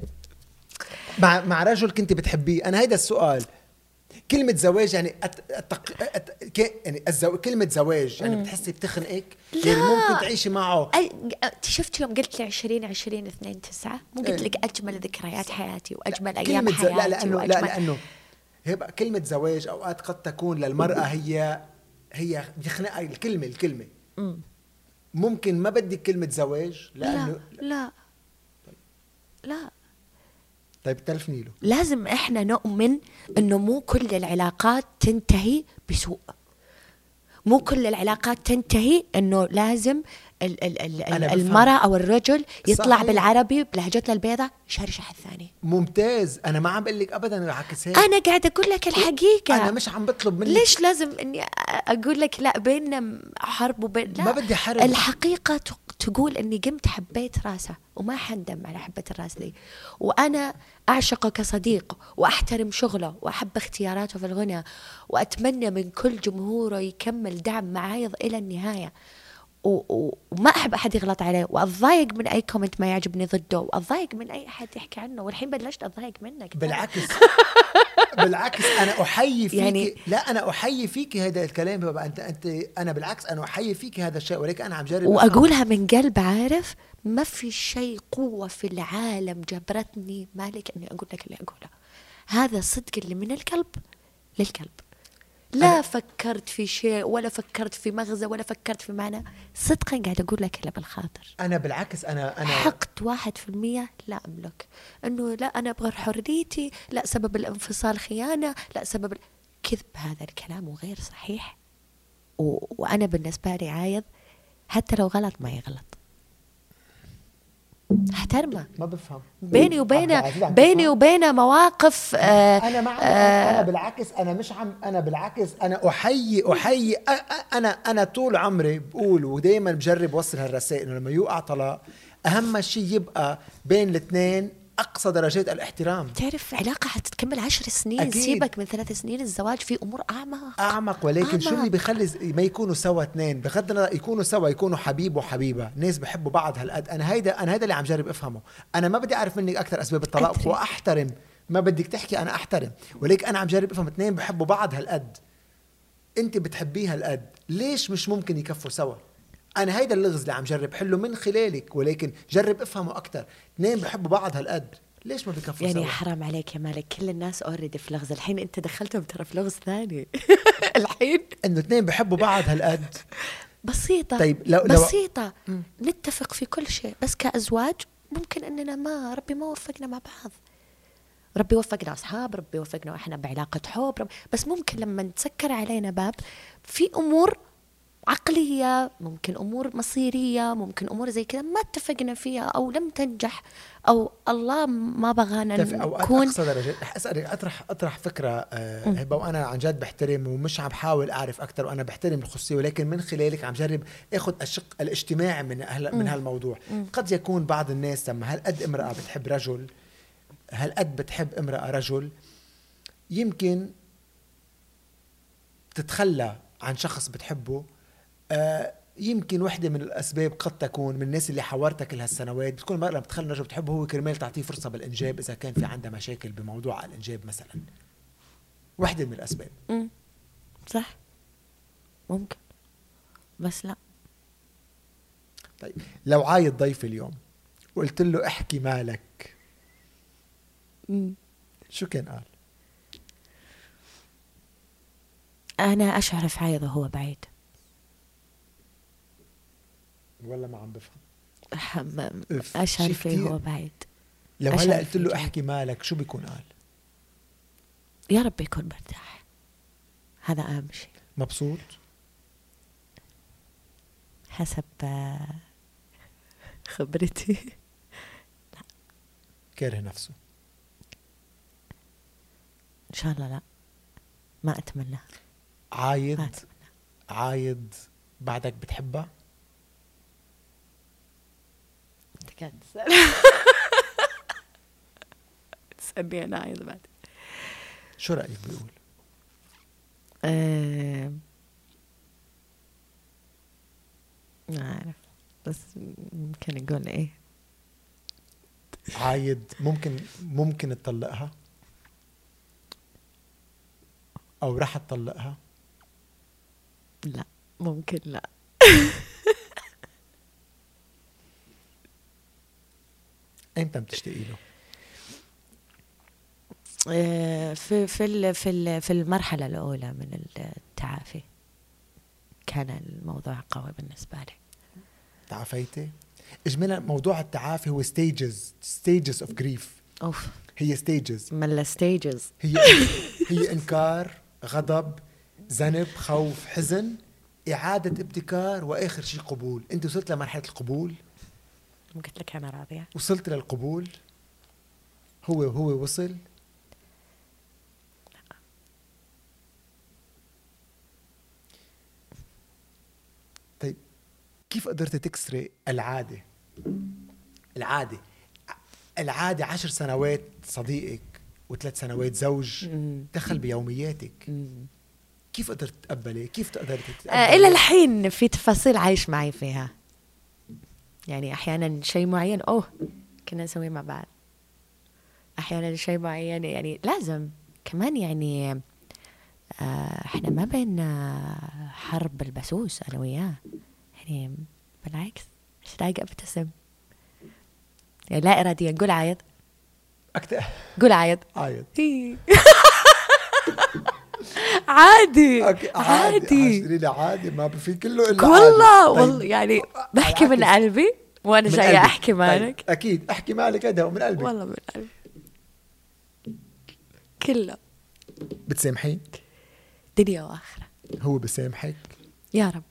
مع مع رجل كنت بتحبيه. أنا هيدا السؤال. كلمة زواج يعني أت... أتق... أت... ك... يعني الزو... كلمة زواج يعني بتحسي بتخنقك؟ يعني ممكن تعيشي معه. شفت يوم قلت لي 20 20 2 9 مو قلت إيه. لك أجمل ذكريات حياتي وأجمل لا، أيام ز... حياتي لا لأنه لا وأجمل... لأنه هي بقى كلمة زواج أوقات قد تكون للمرأة هي هي بيخنقها الكلمة الكلمة. ممكن ما بدك كلمة زواج؟ لا لأنه لا. لا. طيب تلفني له لازم إحنا نؤمن إنه مو كل العلاقات تنتهي بسوء. مو كل العلاقات تنتهي إنه لازم ال ال ال أنا. المرأة أو الرجل يطلع صحيح. بالعربي بلهجتنا البيضاء يشرشح الثاني ممتاز. أنا ما عم بقول لك أبدا عكس هيك أنا قاعدة أقول لك الحقيقة. أنا مش عم بطلب منك. ليش لازم إني أ- أقول لك لا؟ بيننا حرب وبين لا. ما بدي حرب. الحقيقة تق- تقول إني قمت حبيت راسه وما حندم على حبة الراس دي. وأنا اعشقه كصديق وأحترم شغله وأحب اختياراته في الغنى وأتمنى من كل جمهوره يكمل دعم معايض و- و- وما أحب أحد يغلط عليه. وأتضايق من أي كومنت ما يعجبني ضده. وأتضايق من أي أحد يحكي عنه. والحين بلشت أتضايق منك. بالعكس. بالعكس أنا أحيي فيك. يعني- لا أنا أحيي فيك هذا الكلام. بابا أنت أنت أنا بالعكس أنا أحيي فيك هذا الشيء. ولكن أنا عم جرب. وأقولها من قلب عارف ما في شيء قوة في العالم جبرتني مالك إني أقول لك اللي أقوله. هذا صدق اللي من القلب للقلب. لا فكرت في شيء ولا فكرت في مغزى ولا فكرت في معنى. صدقا قاعد أقول لك اللي بالخاطر. أنا بالعكس أنا أنا حقد واحد في المية لا أملك. أنه لا أنا أبغى حريتي لا سبب الانفصال خيانة لا سبب كذب. هذا الكلام وغير صحيح. و... وأنا بالنسبة لي عايض حتى لو غلط ما يغلط. احترمه ما بفهم بيني وبينه بيني تفهم؟ وبينه مواقف آه أنا ما آه أنا بالعكس أنا مش عم أنا بالعكس أنا احيي احيي أنا أنا طول عمري بقول ودائما بجرب اوصل هالرسائل إنه لما يوقع طلاق أهم شيء يبقى بين الاثنين أقصى درجات الاحترام. تعرف علاقة حتتكمل عشر سنين أكيد. سيبك من ثلاث سنين الزواج في أمور أعمق. أعمق ولكن شو أعمق. اللي بيخلي ما يكونوا سوا اثنين؟ بغض النظر يكونوا سوا يكونوا حبيب وحبيبة. ناس بحبوا بعض هالقد. أنا هيدا أنا هيدا اللي عم جرب أفهمه. أنا ما بدي أعرف منك أكثر أسباب الطلاق أدري. وأحترم. ما بدك تحكي أنا أحترم. ولكن أنا عم جرب أفهم اثنين بحبوا بعض هالقد. أنت بتحبيه هالقد. ليش مش ممكن يكفوا سوا؟ أنا هيدا اللغز اللي عم جرب حله من خلالك ولكن جرب افهمه أكثر اثنين بحبوا بعض هالقد. ليش ما بكفوا يعني سوا؟ حرام عليك يا مالك. كل الناس اوريدي في لغز. الحين أنت دخلتهم ترى في لغز ثاني. (laughs) الحين. إنه اثنين بحبوا بعض هالقد. بسيطة. طيب، لو- لو- بسيطة. نتفق في كل شيء. بس كأزواج ممكن إننا ما ربي ما وفقنا مع بعض. ربي وفقنا أصحاب ربي وفقنا وإحنا بعلاقة حب رب بس ممكن لما تسكر علينا باب في أمور عقلية ممكن أمور مصيرية ممكن أمور زي كذا ما اتفقنا فيها أو لم تنجح أو الله ما بغانا نكون. اقصى درجات رح اسالك أطرح أطرح فكرة آه وأنا عن جد بحترم ومش عم بحاول أعرف أكثر وأنا بحترم الخصوصية ولكن من خلالك عم جرب أخذ الشق الاجتماعي من هلا من هالموضوع. قد يكون بعض الناس لما هالقد امرأة بتحب رجل هالقد بتحب امرأة رجل يمكن تتخلى عن شخص بتحبه آه يمكن وحدة من الأسباب قد تكون من الناس اللي حاورتها كل هالسنوات بتكون المرأة لما بتخلي رجل بتحبه هو كرمال تعطيه فرصة بالإنجاب إذا كان في عندها مشاكل بموضوع الإنجاب مثلا. وحدة من الأسباب. مم. صح. ممكن. بس لا. طيب لو عايد ضيف اليوم وقلت له احكي مالك مم. شو كان قال؟ أنا أشعر في عايض وهو بعيد. ولا ما عم بفهم؟ فيه كتير. وهو بعيد. لو هلا قلت له. احكي مالك شو بيكون قال؟ يا رب يكون مرتاح. هذا أهم شيء. مبسوط؟ حسب آه، خبرتي. (laughs) كاره نفسه. إن شاء الله لا. ما أتمنى. عايد؟ ما أتمنى. عايد بعدك بتحبها؟ قاعد تسأل (laughs) تسألني أنا عايض بعد شو رأيك بيقول؟ آه، ما أعرف. بس ممكن أقول إيه؟ عايد ممكن ممكن تطلقها؟ أو رح تطلقها؟ لا ممكن لا. (laughs) إمتى بتشتاقي له؟ آه، في في في في المرحلة الأولى من التعافي كان الموضوع قوي بالنسبة لي. تعافيتي؟ اجمالا موضوع التعافي هو stages stages of grief of. هي stages من ال stages هي (laughs) هي إنكار غضب ذنب خوف حزن إعادة ابتكار وآخر شيء قبول. أنت وصلت لمرحلة القبول؟ قلت لك أنا راضية. وصلت للقبول. هو هو وصل. طيب كيف قدرت تكسري العادة؟ العادة العادة عشر سنوات صديقك وثلاث سنوات زوج. دخل بيومياتك. كيف قدرت تتقبلي؟ كيف قدرت آه، تتقبلي إلى الحين في تفاصيل عايش معي فيها. يعني أحيانا شيء معين أوه كنا نسويه مع بعض. أحيانا شيء معين يعني لازم. كمان يعني آه، إحنا ما بين آه، حرب البسوس أنا وياه. يعني بالعكس إيش رايق أبتسم؟ يعني لا اراديا قول عايد. أكتر قول عايد. عايد. (laughs) عادي عادي عادي. عادي ما في كله إلا والله عادي. طيب، والله يعني بحكي من. قلبي وأنا من جاية. أحكي مالك. طيب. أكيد أحكي مالك هذا ومن قلبك والله من قلبي. كله. بتسامحيه دنيا وآخرة. هو بسامحك يا رب.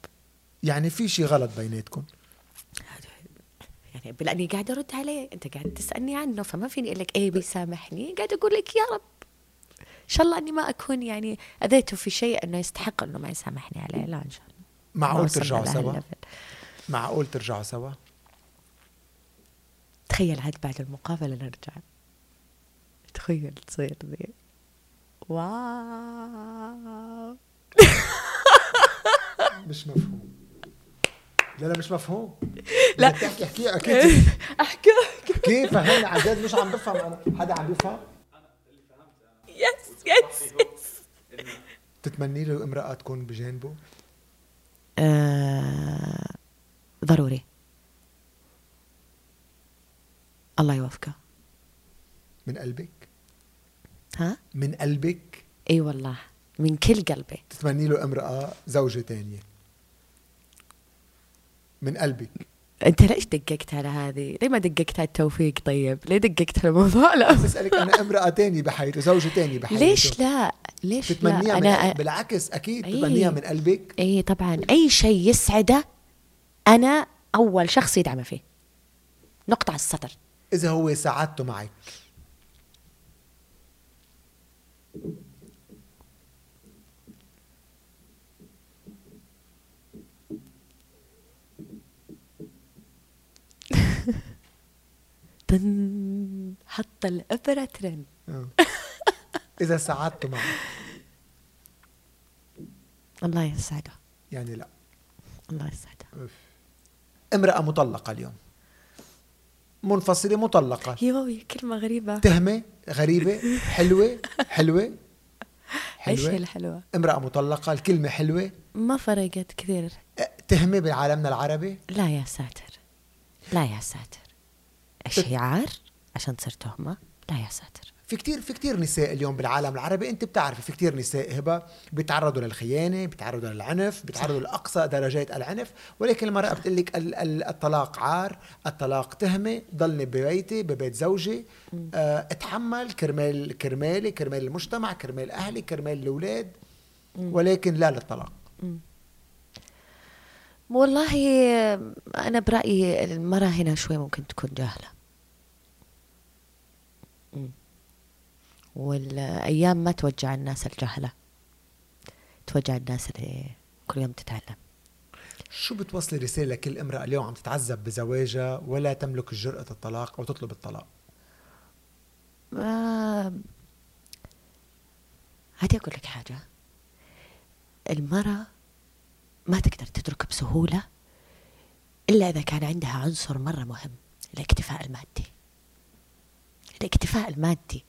يعني في شيء غلط بيناتكم؟ يعني لاني قاعدة أرد عليه أنت قاعد تسألني عنه فما فيني أقول لك إيه بيسامحني؟ قاعد أقول لك يا رب. شاء الله إني ما أكون يعني أذيته في شيء إنه يستحق إنه ما يسامحني عليه. لا إن شاء الله. معقول ترجعوا سوا. معقول ترجعوا سوا؟ تخيل عاد بعد المقابلة نرجع. تخيل تصير ذي. wow. (laughs) مش مفهوم. لا لا مش مفهوم. لا. تحكي احكي أكيد (laughs) أحكي. كيف فهمني عن جد مش عم بفهم؟ أنا حدا عم بيفهم؟ yes yes تتمني له امرأة تكون بجانبه؟ آه ضروري. الله يوفقه. من قلبك؟ ها؟ من قلبك؟ إي والله من كل قلبي. تتمني له امرأة زوجة تانية؟ من قلبك. أنت ليش دققت على هذه؟ ليه ما دققت على التوفيق طيب؟ ليه دققت على الموضوع لا بسألك أنا امرأة تانية بحياته زوجة تانية بحياته ليش لا؟ ليش تتمنيها لا؟ من أنا بالعكس أكيد أي. تتمنيها من قلبك اي طبعا أي شيء يسعده أنا أول شخص يدعمه فيه نقطة على السطر إذا هو سعادته معك تن حط الأبرة ترن. آه. إذا سعادته معك الله يسعده يعني لا. الله يسعده. امرأة مطلقة اليوم. منفصلة مطلقة. يوي كلمة غريبة. تهمة غريبة حلوة حلوة. إيش هي حلوة الحلوة؟ امرأة مطلقة الكلمة حلوة. ما فرقت كثير. أه، تهمة بعالمنا العربي؟ لا يا ساتر. لا يا ساتر. شعار عشان تصير تهمة لا يا ساتر. في كتير في كتير نساء اليوم بالعالم العربي انت بتعرفي في كتير نساء هبة بيتعرضوا للخيانة بيتعرضوا للعنف بيتعرضوا لأقصى درجات العنف ولكن المرأة بتقول لك ال- ال- الطلاق عار الطلاق تهمة ضلني ببيتي ببيت زوجي آه اتحمل كرمال كرمالي كرمال المجتمع كرمال أهلي كرمال الأولاد ولكن لا للطلاق. والله أنا برأيي المرأة هنا شوي ممكن تكون جاهلة. مم. والأيام ما توجع الناس الجهلة. توجع الناس اللي كل يوم تتعلم. شو بتوصلي رسالة لكل امرأة اليوم عم تتعذب بزواجها ولا تملك جرأة الطلاق أو تطلب الطلاق؟ آه، هاتي أقول لك حاجة. المرأة ما تقدر تترك بسهولة إلا إذا كان عندها عنصر مرة مهم الاكتفاء المادي. الاكتفاء المادي.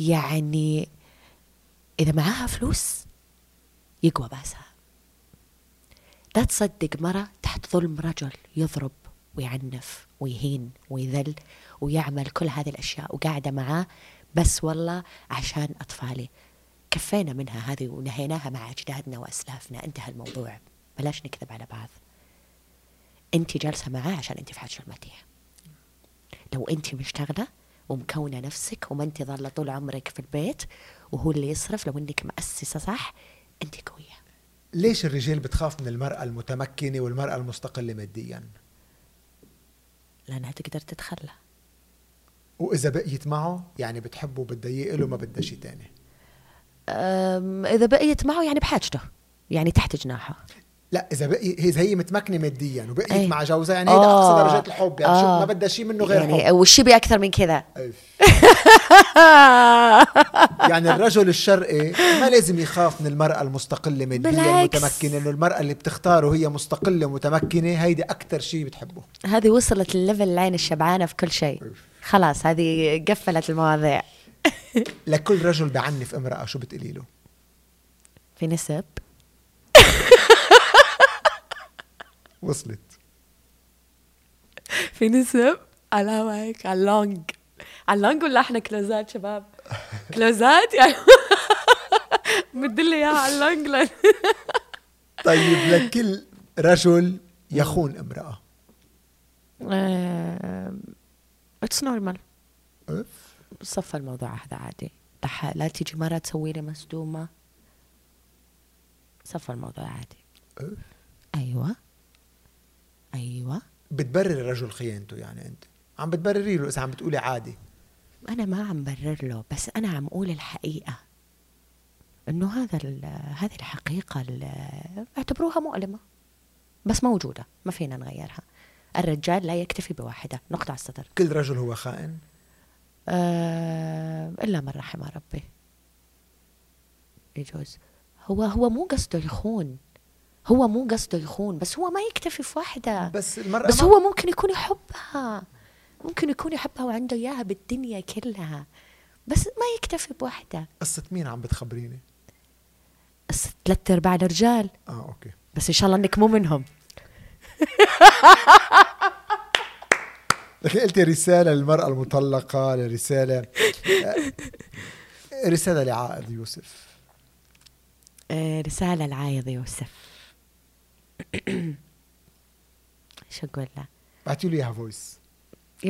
يعني إذا معاها فلوس يقوى بأسها. لا تصدق مرة تحت ظلم رجل يضرب ويعنف ويهين ويذل ويعمل كل هذه الأشياء وقاعدة معاه بس والله عشان أطفالي. كفينا منها هذه ونهيناها مع أجدادنا وأسلافنا. انتهى الموضوع. بلاش نكذب على بعض. أنت جالسة معاه عشان أنت في حاجة المادية لو أنت مشتغلة ومكونة نفسك وما أنت ظالة طول عمرك في البيت وهو اللي يصرف لو أنك مؤسسة صح؟ أنت قوية. ليش الرجال بتخاف من المرأة المتمكنة والمرأة المستقلة ماديا؟ لأنها تقدر تتخلى. وإذا بقيت معه يعني بتحبه إياه له ما بدها شيء تاني؟ أم، إذا بقيت معه يعني بحاجته يعني تحت جناحه. لا إذا بقي إذا هي متمكنة ماديا وبقيت أي. مع جوزها يعني هيدا أقصى آه. درجات الحب يعني شو آه. ما بدها شيء منه غير يعني حب وش بي أكثر من كذا. (laughs) يعني الرجل الشرقي ما لازم يخاف من المرأة المستقلة ماديا. المتمكنة لأنه المرأة اللي بتختاره هي مستقلة ومتمكنة هيدي أكثر شيء بتحبه هذه وصلت ال level العين الشبعانة في كل شيء خلاص هذه قفلت المواضيع (laughs) لكل رجل بعنف امرأة شو بتقولي له في نسب (laughs) وصلت. في نسب على هيك على اللونج. على اللونج ولا إحنا كلوزات شباب؟ (laughs) كلوزات يعني. (laughs) مدلي إياها على اللونج (laughs) طيب لكل رجل يخون امرأة. it's normal. صفى الموضوع هذا عادي. لا لا تيجي مرة تسوي لي مصدومة. صفى الموضوع عادي. أيوه. أيوه. بتبرر الرجل خيانته يعني أنت. عم بتبرري له إذا عم بتقولي عادي. أنا ما عم برر له بس أنا عم أقول الحقيقة. إنه هذا هذه الحقيقة ال- اعتبروها مؤلمة. بس موجودة ما فينا نغيرها. الرجال لا يكتفي بواحدة نقطة على السطر. كل رجل هو خائن؟ آه إلا من رحم ربي. يجوز. هو هو مو قصده يخون. هو مو قصده يخون بس هو ما يكتفي في واحدة. بس المرأة بس هو ممكن يكون يحبها. ممكن يكون يحبها وعنده إياها بالدنيا كلها. بس ما يكتفي بواحدة. قصة مين عم بتخبريني؟ بس ثلاث أرباع الرجال. آه okay. بس إن شاء الله إنك مو منهم. لكن قلتي رسالة للمرأة المطلقة رسالة رسالة لعايض يوسف. آه رسالة لعايض يوسف. شو أقول له بعتي له اياها voice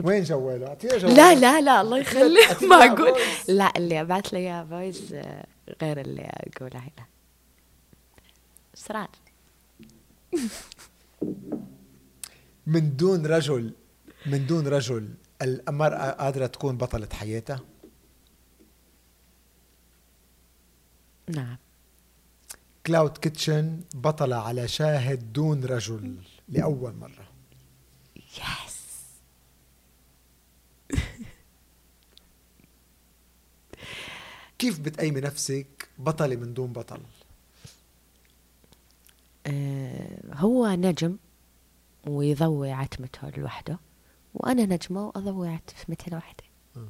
وين جواله؟ اعطيها جواله لا لا لا الله يخليك. ما أقول. لا اللي أبعث له إياه voice آه، غير اللي اقوله هنا. اسرار (laughs) من دون رجل من دون رجل المرأة قادرة تكون بطلة حياتها؟ نعم. Cloud Kitchen بطلة على شاهد دون رجل لأول مرة. يس (laughs) كيف بتقيمي نفسك بطلة من دون بطل؟ آه، هو نجم ويضوي عتمته لوحده وأنا نجمة وأضوي عتمتي لوحدي آه.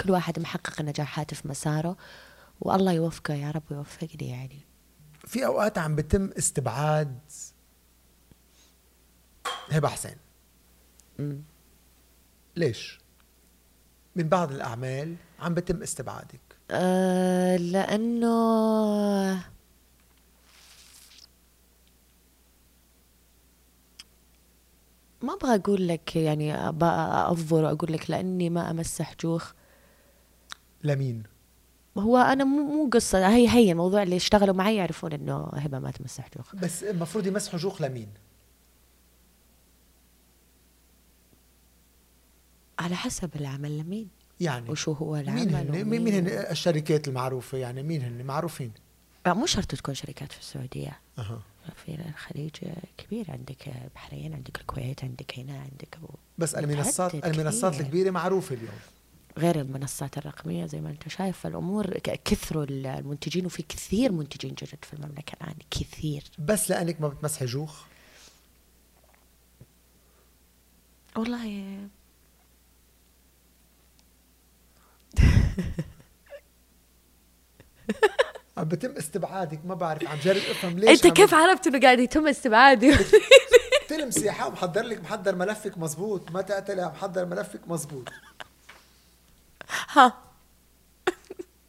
كل واحد محقق نجاحات في مساره والله يوفقه يا رب يوفقني يعني في أوقات عم بتم استبعاد هبة حسين مم. ليش؟ من بعض الأعمال عم بتم استبعادك أه لأنه ما أبغى أقول لك يعني أبغى أفضل وأقول لك لأني ما أمسح جوخ لمين؟ هو أنا مو مو قصة. هي هي الموضوع اللي اشتغلوا معي يعرفون إنه هبة ما تمسح جوخ بس المفروض يمسحوا جوخ لمين؟ على حسب العمل لمين؟ يعني وشو هو العمل مين هن ومين- مين هن الشركات المعروفة؟ يعني مين هن معروفين؟ لا، مو شرط تكون شركات في السعودية. أها. في الخليج كبير. عندك بحرين عندك الكويت عندك هنا عندك بس المنصات المنصات كثير. الكبيرة معروفة اليوم. غير المنصات الرقمية زي ما أنت شايف. الأمور كثروا المنتجين وفي كثير منتجين جدد في المملكة الآن كثير. بس لأنك ما بتمسحي جوخ؟ والله. (laughs) عم بتم استبعادك ما بعرف عم جرب افهم (laughs) ليش انت عم كيف عرفت انه قاعد يتم استبعادي (laughs) تلمسي حا محضر لك محضر ملفك مزبوط ما تقتلي محضر ملفك مزبوط ها.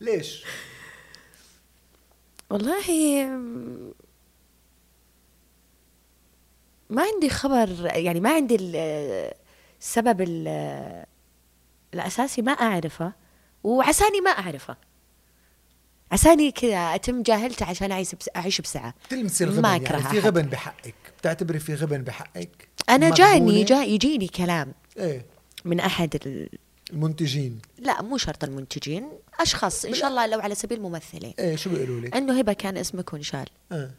ليش؟ والله ما عندي خبر يعني ما عندي ال- السبب ال- الأساسي ما أعرفه وعساني ما أعرفه. عساني كذا أتم جاهلته عشان أعيش بس أعيش بسعة. تلمسي ما الغبن يعني. أكره في أحد. غبن بحقك. بتعتبري في غبن بحقك؟ أنا؟ جاني جا يجيني كلام. إيه. من أحد ال... المنتجين. لا مو شرط المنتجين أشخاص إن شاء الله لو على سبيل الممثلين. إيه شو بيقولوا لك؟ إنه هبة كان اسمك وانشال آه.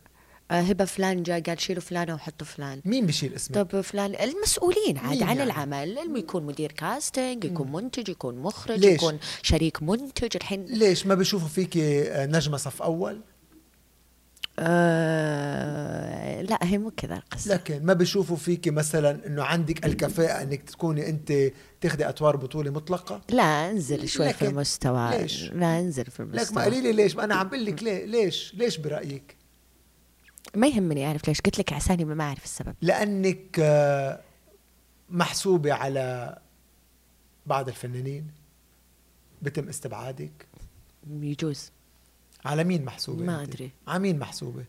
آه، هبة فلان جاء قال شيلوا فلانة وحطوا فلان. مين بشيل اسمك؟ طب فلان المسؤولين عاد عن يعني؟ العمل. اللي يكون مدير كاستنج يكون منتج يكون مخرج ليش؟ يكون شريك منتج الحين. ليش ما بيشوفوا فيك آه، نجمة صف أول؟ آه لا هي مو كذا القصة. لكن ما بيشوفوا فيك مثلا إنه عندك الكفاءة إنك تكوني أنت تاخذي أدوار بطولة مطلقة؟ لا انزل شوي في المستوى. ليش؟ لا انزل في لك ما المستوى. قولي لي ليش؟ ما أنا عم بقول لك ليه ليش؟ ليش برأيك؟ ما يهمني أعرف ليش. قلت لك عساني ما أعرف السبب. لأنك آه، محسوبة على بعض الفنانين بتم استبعادك. يجوز. على مين محسوبة ما؟ أدري. على مين محسوبة؟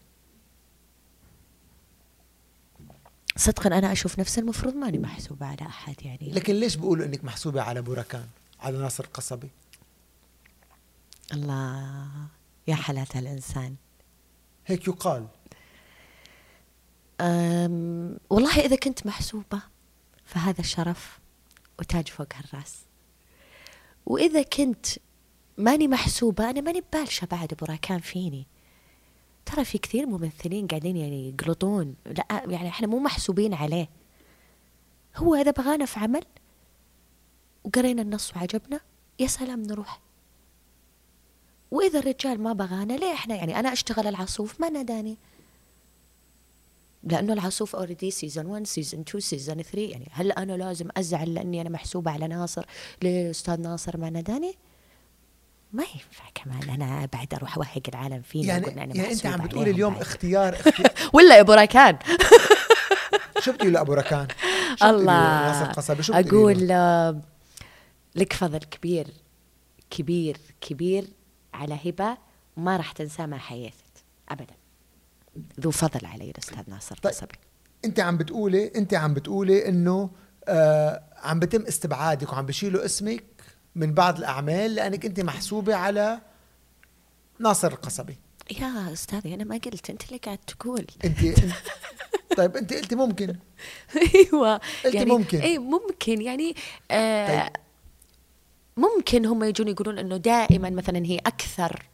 صدقا أنا أشوف نفسي المفروض ماني محسوبة على أحد يعني. لكن ليش بيقولوا إنك محسوبة على بوركان على ناصر القصبي الله يا حلاوة الإنسان. هيك يقال. أم والله إذا كنت محسوبة فهذا الشرف وتاج فوق الراس وإذا كنت ماني محسوبة أنا ماني ببالشة بعد براكان فيني. ترى في كثير ممثلين قاعدين يعني يقلطون. لا يعني إحنا مو محسوبين عليه. هو إذا بغانا في عمل وقرينا النص وعجبنا يا سلام نروح. وإذا الرجال ما بغانا ليه إحنا يعني أنا أشتغل العصوف؟ ما ناداني. لأنه العاصوف already season 1 season 2 season 3 يعني هل أنا لازم أزعل لأني أنا محسوبة على ناصر؟ ليه أستاذ ناصر ما ناداني؟ ما ينفع كمان أنا بعد أروح أوهق العالم فيني يعني, أنا يعني أنت عم عليهم اليوم بعد. اختيار, (laughs) اختيار ولا يا بو ركان شو لابو ركان؟ الله؟ أقول لك فضل كبير كبير كبير على هبة ما راح تنساه ما حييت ابدا ذو فضل علي الأستاذ ناصر طيب. أنت عم بتقولي أنت عم بتقولي إنه آه عم بتم استبعادك وعم بشيلوا اسمك من بعض الأعمال لأنك أنت محسوبة على ناصر القصبي. يا أستاذي أنا ما قلت أنت اللي قاعد تقول. انت, (laughs) طيب أنت قلتي ممكن. أيوه. قلتي يعني ممكن. اي ممكن. يعني آه طيب. ممكن هم يجون يقولون إنه دائما مثلا هي أكثر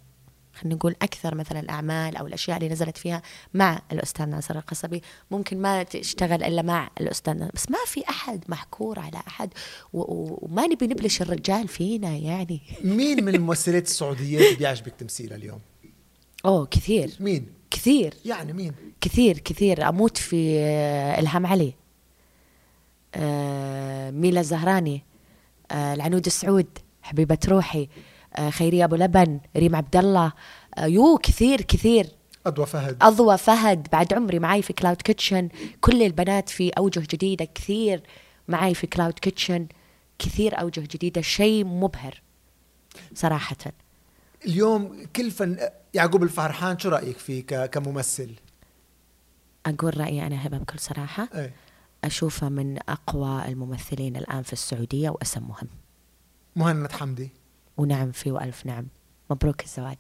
خلينا نقول أكثر مثلا الأعمال أو الأشياء اللي نزلت فيها مع الأستاذ ناصر القصبي ممكن ما تشتغل إلا مع الأستاذ ناصر بس ما في أحد محكور على أحد و- و- وما نبي نبلش الرجال فينا يعني مين من الممثلات السعوديات بيعجبك تمثيلها اليوم؟ أوه كثير مين؟ كثير يعني مين؟ كثير كثير أموت في آه، إلهام علي آه، ميلا الزهراني آه، العنود السعود حبيبة روحي آه، خيريه أبو لبن ريم عبد الله آه، يو كثير كثير. أضوى فهد. أضوى فهد. بعد عمري معي في Cloud Kitchen كل البنات في أوجه جديدة كثير معي في Cloud Kitchen كثير أوجه جديدة. شيء مبهر صراحة. اليوم كل فن يعقوب الفرحان شو رأيك فيه ك... كممثل؟ أقول رأيي أنا هبة بكل صراحة. إيه. أشوفه من أقوى الممثلين الآن في السعودية واسم مهم مهند حمدي. ونعم فيه وألف نعم مبروك الزواج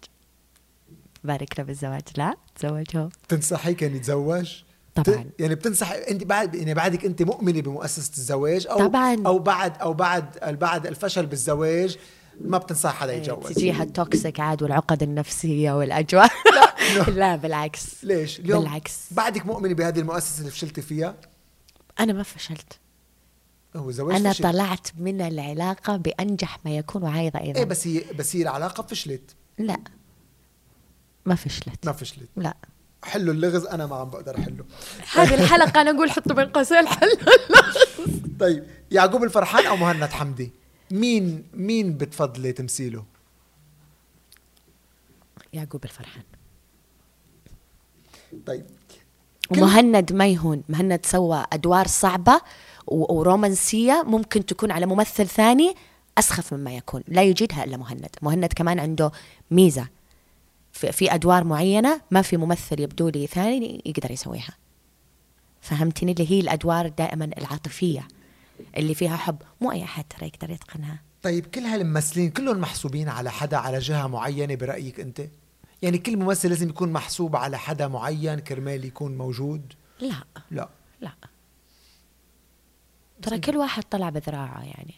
بارك له بالزواج لا تزوجوا بتنصحيه كان يتزوج؟ طبعاً. يعني بتنصحي أنت بعد يعني بعدك أنت مؤمنة بمؤسسة الزواج أو طبعاً. أو بعد أو بعد بعد الفشل بالزواج ما بتنصح حدا يتجوز تجيها التوكسيك عاد والعقد النفسية والأجواء (laughs) (laughs) لا بالعكس ليش؟ اليوم بالعكس. بعدك مؤمنة بهذه المؤسسة اللي فشلتي فيها؟ أنا ما فشلت هو الزواج أنا فشل. طلعت من العلاقة بأنجح ما يكون وعايضة أيضا. إيه بس هي بس هي العلاقة فشلت. لا. ما فشلت. ما فشلت. لا. حلوا اللغز أنا ما عم بقدر أحله. هذه (laughs) الحلقة أنا أقول حطوا بين قوسين حل (laughs) طيب يعقوب الفرحان أو مهند حمدي؟ مين مين بتفضلي تمثيله؟ يعقوب الفرحان. طيب. كل- ومهند ما يهون. مهند سوى أدوار صعبة ورومانسية ممكن تكون على ممثل ثاني أسخف مما يكون. لا يجيدها إلا مهند. مهند كمان عنده ميزة. في, في أدوار معينة ما في ممثل يبدو لي ثاني يقدر يسويها. فهمتني؟ اللي هي الأدوار دائما العاطفية اللي فيها حب. مو أي أحد ترى يقدر يتقنها. طيب كل هالممثلين كلهم محسوبين على حدا على جهة معينة برأيك أنت؟ يعني كل ممثل لازم يكون محسوب على حدا معين كرمال يكون موجود؟ لا. لا. لا. ترى كل واحد طلع بذراعه يعني.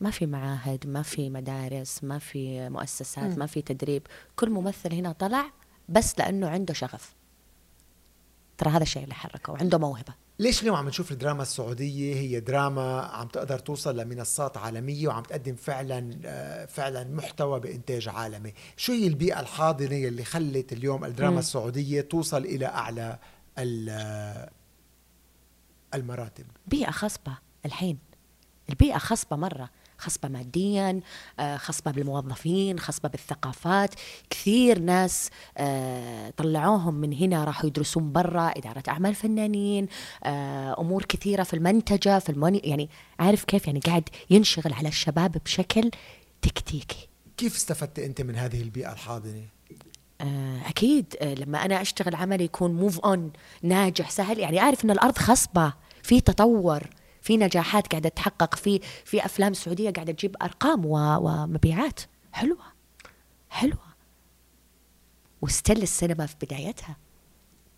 ما في معاهد ما في مدارس ما في مؤسسات ما في تدريب. كل ممثل هنا طلع بس لأنه عنده شغف. ترى هذا الشيء اللي حركه وعنده موهبة. ليش اليوم عم نشوف الدراما السعودية؟ هي دراما عم تقدر توصل لمنصات عالمية وعم تقدم فعلا آه، فعلا محتوى بإنتاج عالمي. شو هي البيئة الحاضنة اللي خلت اليوم الدراما مم. السعودية توصل إلى أعلى ال- المراتب. بيئة خصبة الحين. البيئة خصبة مرة. خصبة ماديا آه، خصبة بالموظفين خصبة بالثقافات. كثير ناس آه، طلعوهم من هنا راحوا يدرسون برا إدارة أعمال فنانين آه، أمور كثيرة في المنتجة في الموني يعني عارف كيف؟ يعني قاعد ينشغل على الشباب بشكل تكتيكي. كيف استفدت أنت من هذه البيئة الحاضنة؟ آه، أكيد آه، لما أنا أشتغل عمل يكون move on ناجح سهل. يعني أعرف إن الأرض خصبة في تطور في نجاحات قاعدة تتحقق في في أفلام سعودية قاعدة تجيب أرقام و- ومبيعات. حلوة حلوة. و still السينما في بدايتها.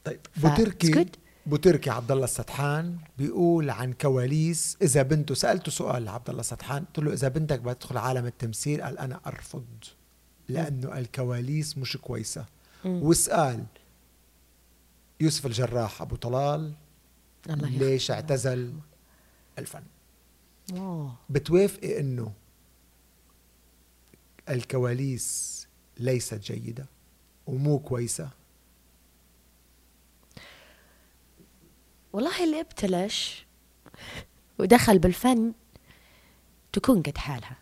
طيب بوتركي. بوتركي عبد الله السدحان بيقول عن كواليس إذا بنته سألته سؤال لعبد الله السدحان قلت له إذا بنتك بدها تدخل عالم التمثيل قال أنا أرفض. لأنه الكواليس مش كويسة. وسأل يوسف الجراح أبو طلال الله. ليش اعتزل الفن. أوه. بتوافقي إنه الكواليس ليست جيدة ومو كويسة؟ والله اللي ابتلش ودخل بالفن تكون قد حالها.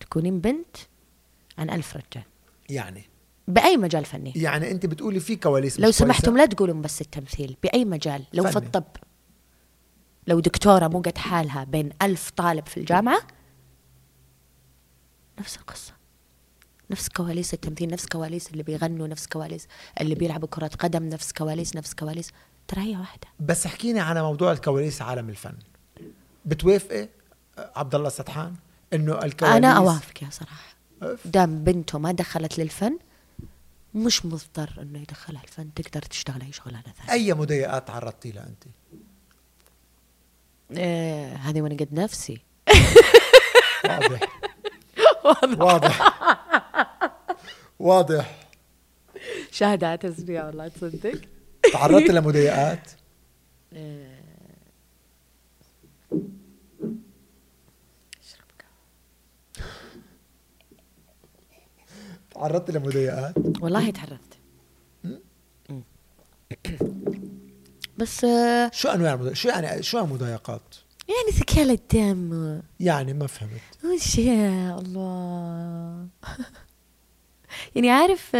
تكونين بنت عن ألف رجال. يعني؟ بأي مجال فني؟ يعني أنت بتقولي في كواليس لو؟ سمحتم لا تقولون بس التمثيل بأي مجال؟ لو في فني. الطب لو دكتورة مو قد حالها بين ألف طالب في الجامعة؟ نفس القصة. نفس كواليس التمثيل نفس كواليس اللي بيغنوا نفس كواليس اللي بيلعبوا كرة قدم نفس كواليس نفس كواليس. ترى هي واحدة. بس احكيني على موضوع الكواليس عالم الفن. بتوافقي عبد الله السدحان إنه الكواليس أنا أوافق يا صراحة. أف. دام بنته ما دخلت للفن مش مضطر إنه يدخلها الفن تقدر تشتغل أي شغلانه ثانية أي مضايقات تعرضتي لها أنت؟ إيه هذه وأنا قد نفسي. (laughs) واضح. واضح. واضح. شهادات تسمية والله تصدق؟ تعرضت لمضايقات تعرضت لمضايقات؟ والله تعرفت مم. (coughs) بس شو أنواع المضايقات؟ شو يعني شو المضايقات؟ يعني ثكال الدم. يعني ما فهمت. وش يا الله. (laughs) يعني عارف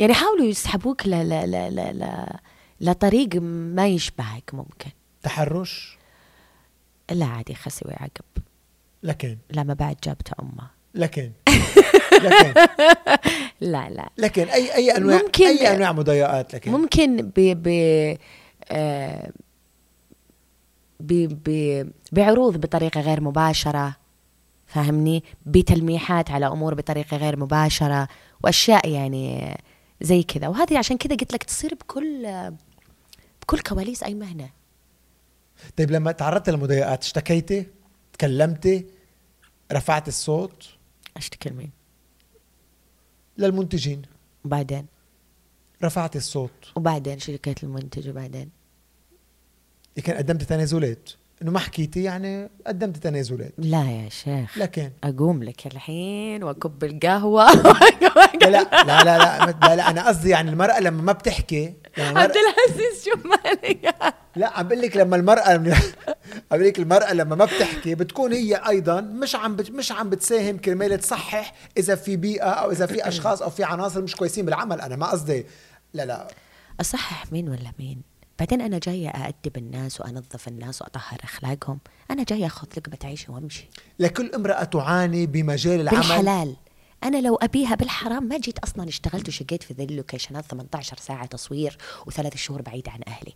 يعني حاولوا يسحبوك ل ل ل ل ل لطريق ما يشبهك ممكن. تحرش؟ لا عادي خسي ويعقب لكن؟ لا ما بعد جابته أمه. لكن. (laughs) لكن. لا لا. لكن اي أي انواع ممكن- أي أنواع مضايقات لكن؟ ممكن ب ب آه، ب ب بعروض بطريقة غير مباشرة فاهمني؟ بتلميحات على أمور بطريقة غير مباشرة وأشياء يعني زي كذا. وهذه عشان كذا قلت لك تصير بكل بكل كواليس أي مهنة. طيب لما تعرضت للمضايقات اشتكيتي تكلمتي رفعت الصوت؟ اشتكي مين؟ للمنتجين. وبعدين؟ رفعت الصوت. وبعدين شركة المنتج وبعدين؟ كان قدمت تنازلات إنه ما حكيتي يعني قدمت تنازلات. لا يا شيخ. لكن أقوم لك الحين وأكب القهوة. لا لا لا لا لا, لا, لا أنا قصدي يعني المرأة لما ما بتحكي يعني عبد العزيز شو مالك؟ لا عم بقول لك لما المرأة عم بقول لك المرأة لما ما بتحكي بتكون هي أيضا مش عم بت مش عم بتساهم كرمال تصحح إذا في بيئة أو إذا في أشخاص أو في عناصر مش كويسين بالعمل. أنا ما قصدي لا لا. أصحح مين ولا مين؟ بعدين أنا جاية أأدب الناس وأنظف الناس وأطهر أخلاقهم. أنا جاية أخذ لقمه عيشي وأمشي. لكل امرأة تعاني بمجال العمل. بالحلال. أنا لو أبيها بالحرام ما جيت أصلا اشتغلت وشقيت في ذي اللوكيشنات 18 ساعة تصوير وثلاث شهور بعيد عن أهلي.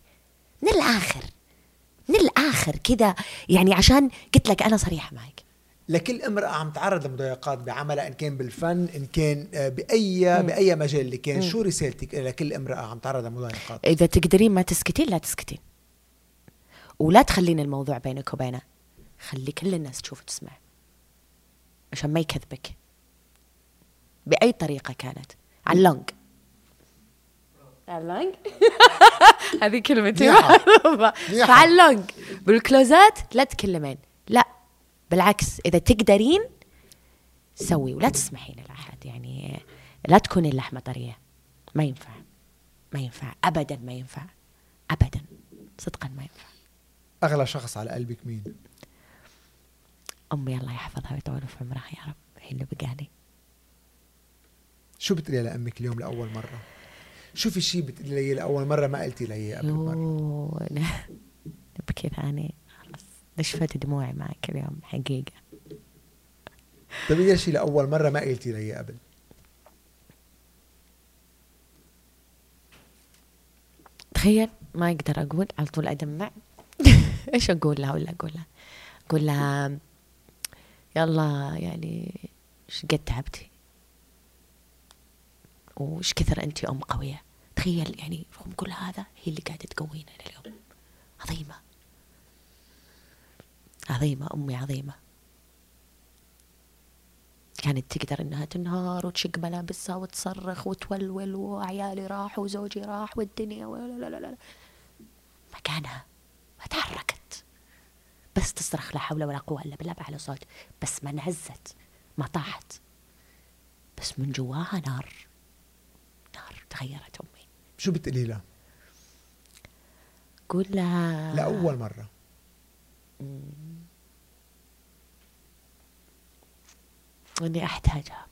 من الآخر؟ من الآخر كذا يعني عشان قلت لك أنا صريحة معك. لكل امرأة عم تعرض لمضايقات بعملها إن كان بالفن إن كان آه، بأي بأي مجال اللي كان. شو رسالتك لكل امرأة عم تعرض لمضايقات؟ إذا تقدرين ما تسكتين لا تسكتين. ولا تخلين الموضوع بينك وبينه. خلي كل الناس تشوف وتسمع. عشان ما يكذبك. بأي طريقة كانت. على ال lounge. على ال lounge؟ (laughs) هذه كلمتي. معروفة. ال lounge. بال closet لا تكلمين. لا. بالعكس إذا تقدرين سوي ولا تسمحين لأحد يعني لا تكوني اللحمة طرية. ما ينفع ما ينفع ابدا ما ينفع ابدا. صدقا ما ينفع. أغلى شخص على قلبك مين؟ أمي الله يحفظها ويطول في عمرها يا رب. هي اللي بقالي شو بتقولي لأمك اليوم لأول مرة؟ شو في شيء بتقولي لي لأول مرة ما قلتي لي قبل أنا نبكي ثاني. نشفت دموعي معك اليوم حقيقة؟ طيب إذا شيء لأول مرة ما قلتي لي قبل تخيل ما أقدر أقول على طول أدمع. (laughs) إيش أقول لها ولا أقول لها أقول لها يلا يعني إيش قد تعبتي؟ وش كثر أنت أم قوية؟ تخيل يعني رغم كل هذا هي اللي قاعدة تقوينا اليوم عظيمة. عظيمة أمي عظيمة. كانت تقدر إنها تنهار وتشق ملابسها وتصرخ وتولول وعيالي راحوا وزوجي راح والدنيا ولا لا لا لا مكانها ما تحركت. بس تصرخ لا حول ولا قوة إلا بالله بأعلى صوت. بس ما انهزت ما طاحت. بس من جواها نار نار تغيرت أمي. شو بتقولي لها؟ قول لها لأول مرة. إني أحتاجها.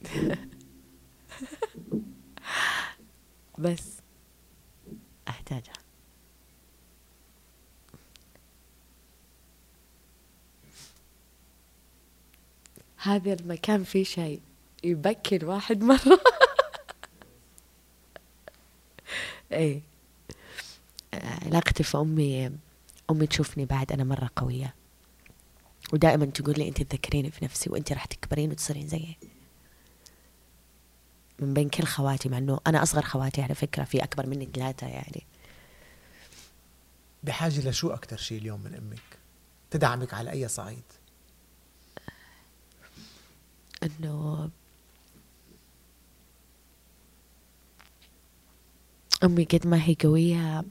(laughs) بس. أحتاجها. هذا المكان فيه شيء يبكي الواحد مرة. (laughs) إيه. علاقتي في أمي أمي تشوفني بعد أنا مرة قوية ودائما تقول لي أنت تذكريني في نفسي وأنت راح تكبرين وتصيرين زيي من بين كل خواتي مع إنه أنا أصغر خواتي على فكرة في أكبر مني ثلاثة يعني بحاجة لشو أكتر شيء اليوم من أمك؟ تدعمك على أي صعيد؟ إنه أمي قد ما هي قوية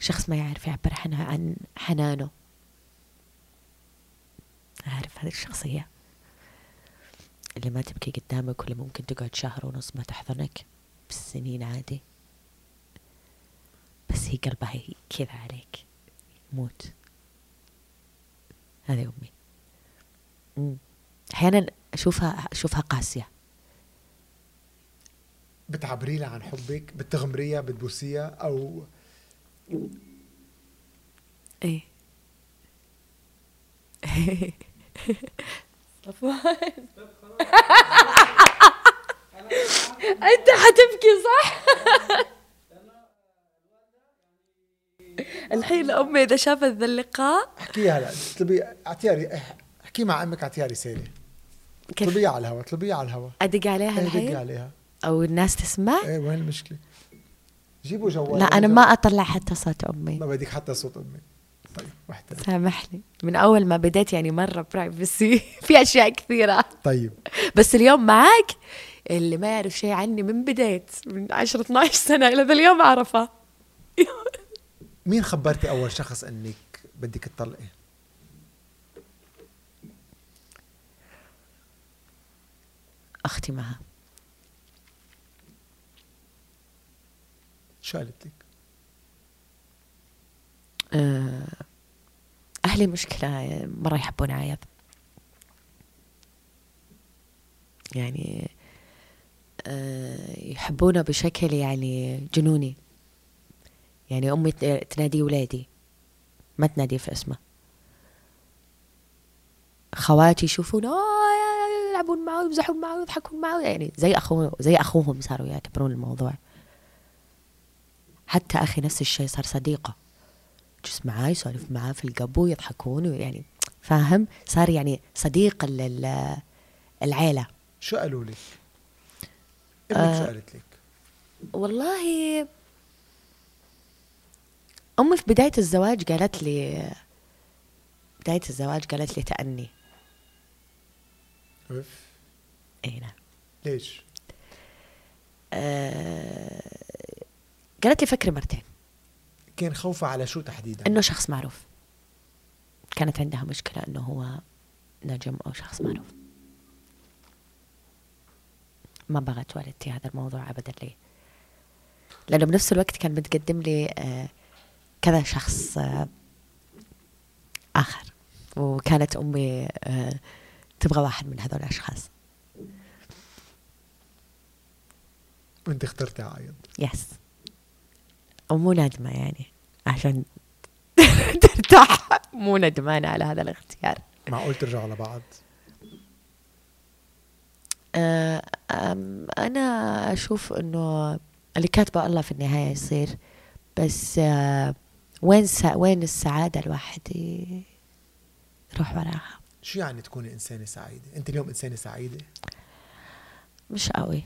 شخص ما يعرف يعبر عن حنانه عارف هذه الشخصية اللي ما تبكي قدامك واللي ممكن تقعد شهر ونص ما تحضنك بالسنين عادي بس هي قلبها كذا عليك موت هذه أمي مم. أحيانا اشوفها أشوفها قاسية بتعبري لها عن حبك؟ بتغمريها؟ بتبوسيها؟ أو إيه؟ صفوان (laughs) انت حتبكي صح؟ (laughs) الحين امي إذا شافت ذا اللقاء احكيها هلا اطلبي اعطيها احكي مع أمك اعطيها رساله كيف؟ اطلبيها على الهواء اطلبيها على الهواء. أدق عليها إيه دقي الحين عليها. أو الناس تسمع؟ إيه وين المشكلة؟ جيبوا جوال لا أنا ما أطلع حتى صوت أمي. ما بدك حتى صوت أمي. طيب واحدة. سامحني. من أول ما بديت يعني مرة برايفسي (laughs) في أشياء كثيرة. طيب. بس اليوم معك اللي ما يعرف شيء عني من بداية من 10 12 سنة إلى ذا اليوم أعرفه مين خبرتي أول شخص إنك بدك تطلقي أختي معها شو قالت لك آه، أهلي مشكلة مرة يحبون عايض يعني آه، يحبونه بشكل يعني جنوني. يعني أمي تنادي ولادي. ما تنادي في اسمه. خواتي يشوفون "آه، يلعبون معه يمزحون معه يضحكون معه يعني زي أخوه زي أخوهم صاروا يعتبرون الموضوع. حتى أخي نفس الشيء صار صديقة. جلس معاه يسولف معاه في القبو يضحكون يعني فاهم؟ صار يعني صديق ال- ال- العيلة. شو قالوا لك؟ أمك آه. شو قالت لك؟ والله أمي في بداية الزواج قالت لي بداية الزواج قالت لي تأني. أوف. إي نعم. ليش؟ آه قالت لي فكري مرتين. كان خوفها على شو تحديدا؟ إنه شخص معروف. كانت عندها مشكلة إنه هو نجم أو شخص معروف. ما بغت والدتي هذا الموضوع ابدا لي لأنه بنفس الوقت كان متقدم لي آه، كذا شخص آه، آخر. وكانت أمي آه، تبغى واحد من هذول الأشخاص. وانت اخترتي عايض يس ومو ندمة يعني عشان (laughs) ترتاح. مو ندمانة على هذا الاختيار. معقول ترجعوا لبعض آه، أنا أشوف إنه اللي كاتبه الله في النهاية يصير بس آه، وين سا وين السعادة الواحد يروح وراها؟ شو يعني تكوني إنسانة سعيدة؟ أنت اليوم إنسانة سعيدة؟ مش قوي.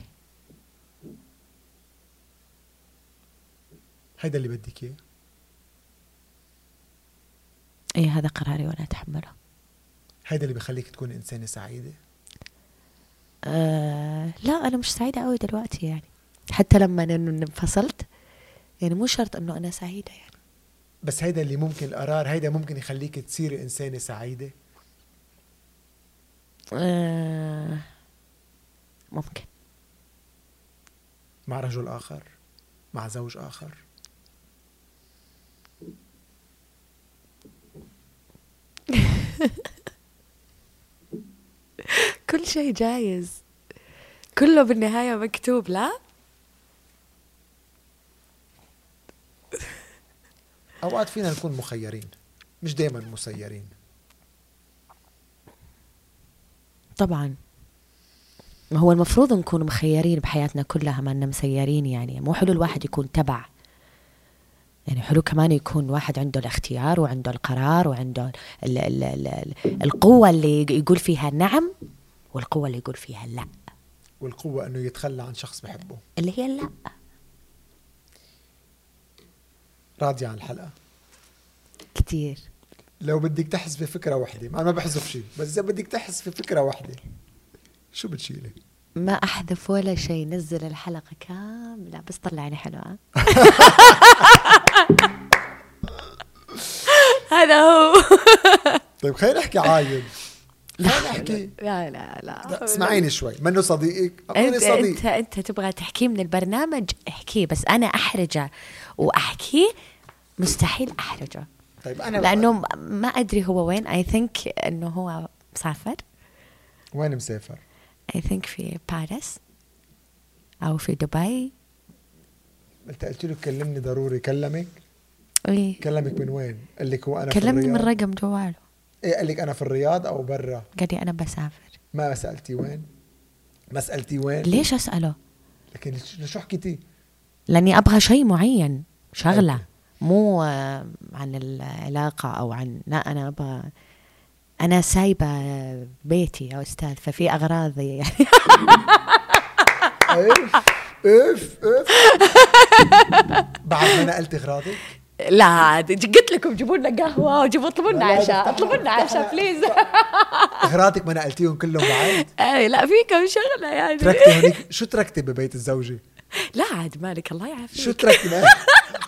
هيدا اللي بدك إياه. أي هذا قراري وأنا أتحمله. هيدا اللي بخليك تكوني إنسانة سعيدة. أه لا أنا مش سعيدة قوي دلوقتي يعني. حتى لما أنا انفصلت يعني مو شرط إنه أنا سعيدة يعني. بس هيدا اللي ممكن القرار هيدا ممكن يخليك تصيري إنسانة سعيدة؟ أه ممكن. مع رجل آخر مع زوج آخر. (laughs) كل شيء جايز. كله بالنهاية مكتوب لا؟ (laughs) أوقات فينا نكون مخيرين مش دائما مسيرين. طبعا. ما هو المفروض نكون مخيرين بحياتنا كلها ما مسيرين يعني. مو حلو الواحد يكون تبع يعني حلو كمان يكون واحد عنده الاختيار وعنده القرار وعنده ال ال ال ال القوة اللي يقول فيها نعم والقوة اللي يقول فيها لا. والقوة إنه يتخلى عن شخص بحبه. اللي هي لا. راضية عن الحلقة. كتير. لو بدك تحذفي فكره واحدة أنا ما بحذف شيء بس إذا بدك تحذفي فكره واحدة شو بتشيلي ما أحذف ولا شيء نزل الحلقة كاملة. بس طلعني حلوة (laughs) هذا هو. (laughs) طيب خلينا نحكي عايد خلينا نحكي لا لا لا لا، اسمعيني شوي. منه صديقك؟ أنت صديق. أنت أنت تبغى تحكيه من البرنامج؟ احكيه بس أنا أحرجه. واحكيه مستحيل أحرجه. طيب أنا لأنه ما أدري هو وين. اي ثينك إنه هو مسافر. وين مسافر؟ اي ثينك في باريس أو في دبي أنت قلت له كلمني ضروري. كلمك؟ إيه. كلمك من وين؟ قال لك هو في كلمني من رقم جواله إيه قال لك أنا في الرياض أو برا. قال لي أنا بسافر. ما سألتي وين؟ ما سألتي وين؟ ليش أسأله؟ لكن شو- حكيتي لأني أبغى شيء معين شغلة. okay. مو آه، عن العلاقة أو عن لا أنا أبغى أنا سايبة بيتي يا أستاذ ففي اغراض يعني. اف اف اف بعد ما نقلت اغراضك لا قلت لكم جيبوا لنا قهوة وجيبوا اطلبوا لنا عشاء اطلبوا لنا. عشاء please أغراضك ما نقلتيهم كلهم بعد؟ (laughs) اي لا في كم شغلة يعني. تركتي هونيك؟ شو تركتي ببيت الزوجة؟ لا عاد مالك الله شو يعافيك تركتي ما,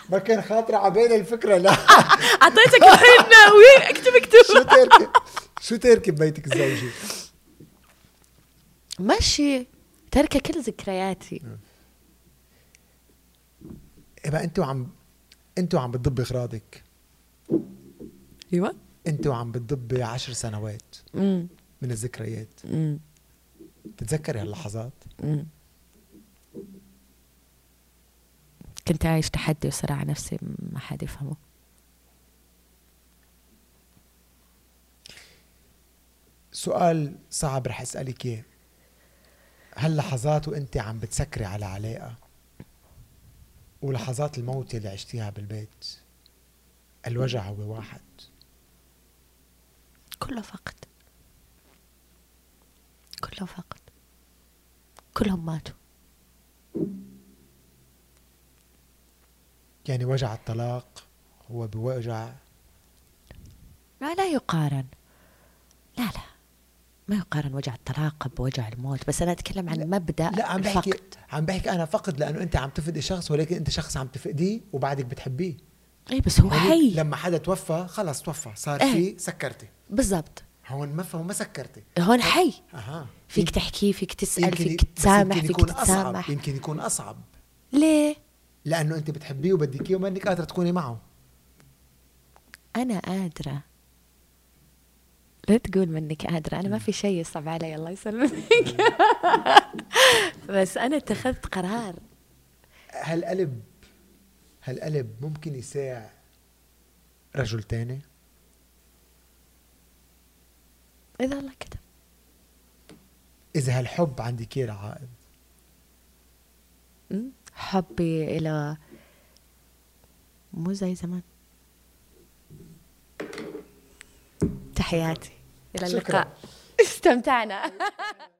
ما كان خاطري على بالي الفكرة لا. (laughs) أعطيتك الحين وين اكتب شو اكتب تركي شو تركي ببيتك الزوجي؟ مشي. تركه كل ذكرياتي. يبقى أنتوا عم أنتوا عم بتضبي أغراضك. أيوه. أنتوا عم بتضبي عشر سنوات امم من الذكريات. امم تتذكري هاللحظات؟ كنت عايش تحدي وصراع نفسي ما حد يفهمه. سؤال صعب رح أسألك إياه. هاللحظات وانت عم بتسكري على علاقة؟ ولحظات الموت اللي عشتيها بالبيت؟ الوجع هو واحد. كله فقد. كله فقد. كلهم ماتوا. يعني وجع الطلاق هو بوجع. لا لا يقارن. لا لا ما يقارن وجع الطلاق بوجع الموت بس أنا أتكلم عن مبدأ لا عم بحكي الفقد. عم بحكي أنا فقد لأنه أنت عم تفقدي شخص ولكن أنت شخص عم تفقديه وبعدك بتحبيه. اي بس هو هونيك حي. لما حدا توفى خلص توفى صار إيه. في سكرتي. بالضبط. هون ما فهو ما سكرتي. هون حي. أها. فيك تحكي فيك تسأل فيك تسامح يمكن فيك أصعب تتسامح يمكن يكون أصعب. ليه؟ لأنه أنت بتحبيه وبدك إياه وما إنك قادرة تكوني معه. أنا قادرة. لا تقول منك قادرة. أنا ما في شيء يصعب علي الله يسلمك. (laughs) بس أنا اتخذت قرار. هالقلب هالقلب ممكن يساع رجل تاني؟ إذا الله كتب. إذا هالحب عندك اياه عائد? حبي إلى مو زي زمان. تحياتي. إلى شكراً. اللقاء استمتعنا. (laughs)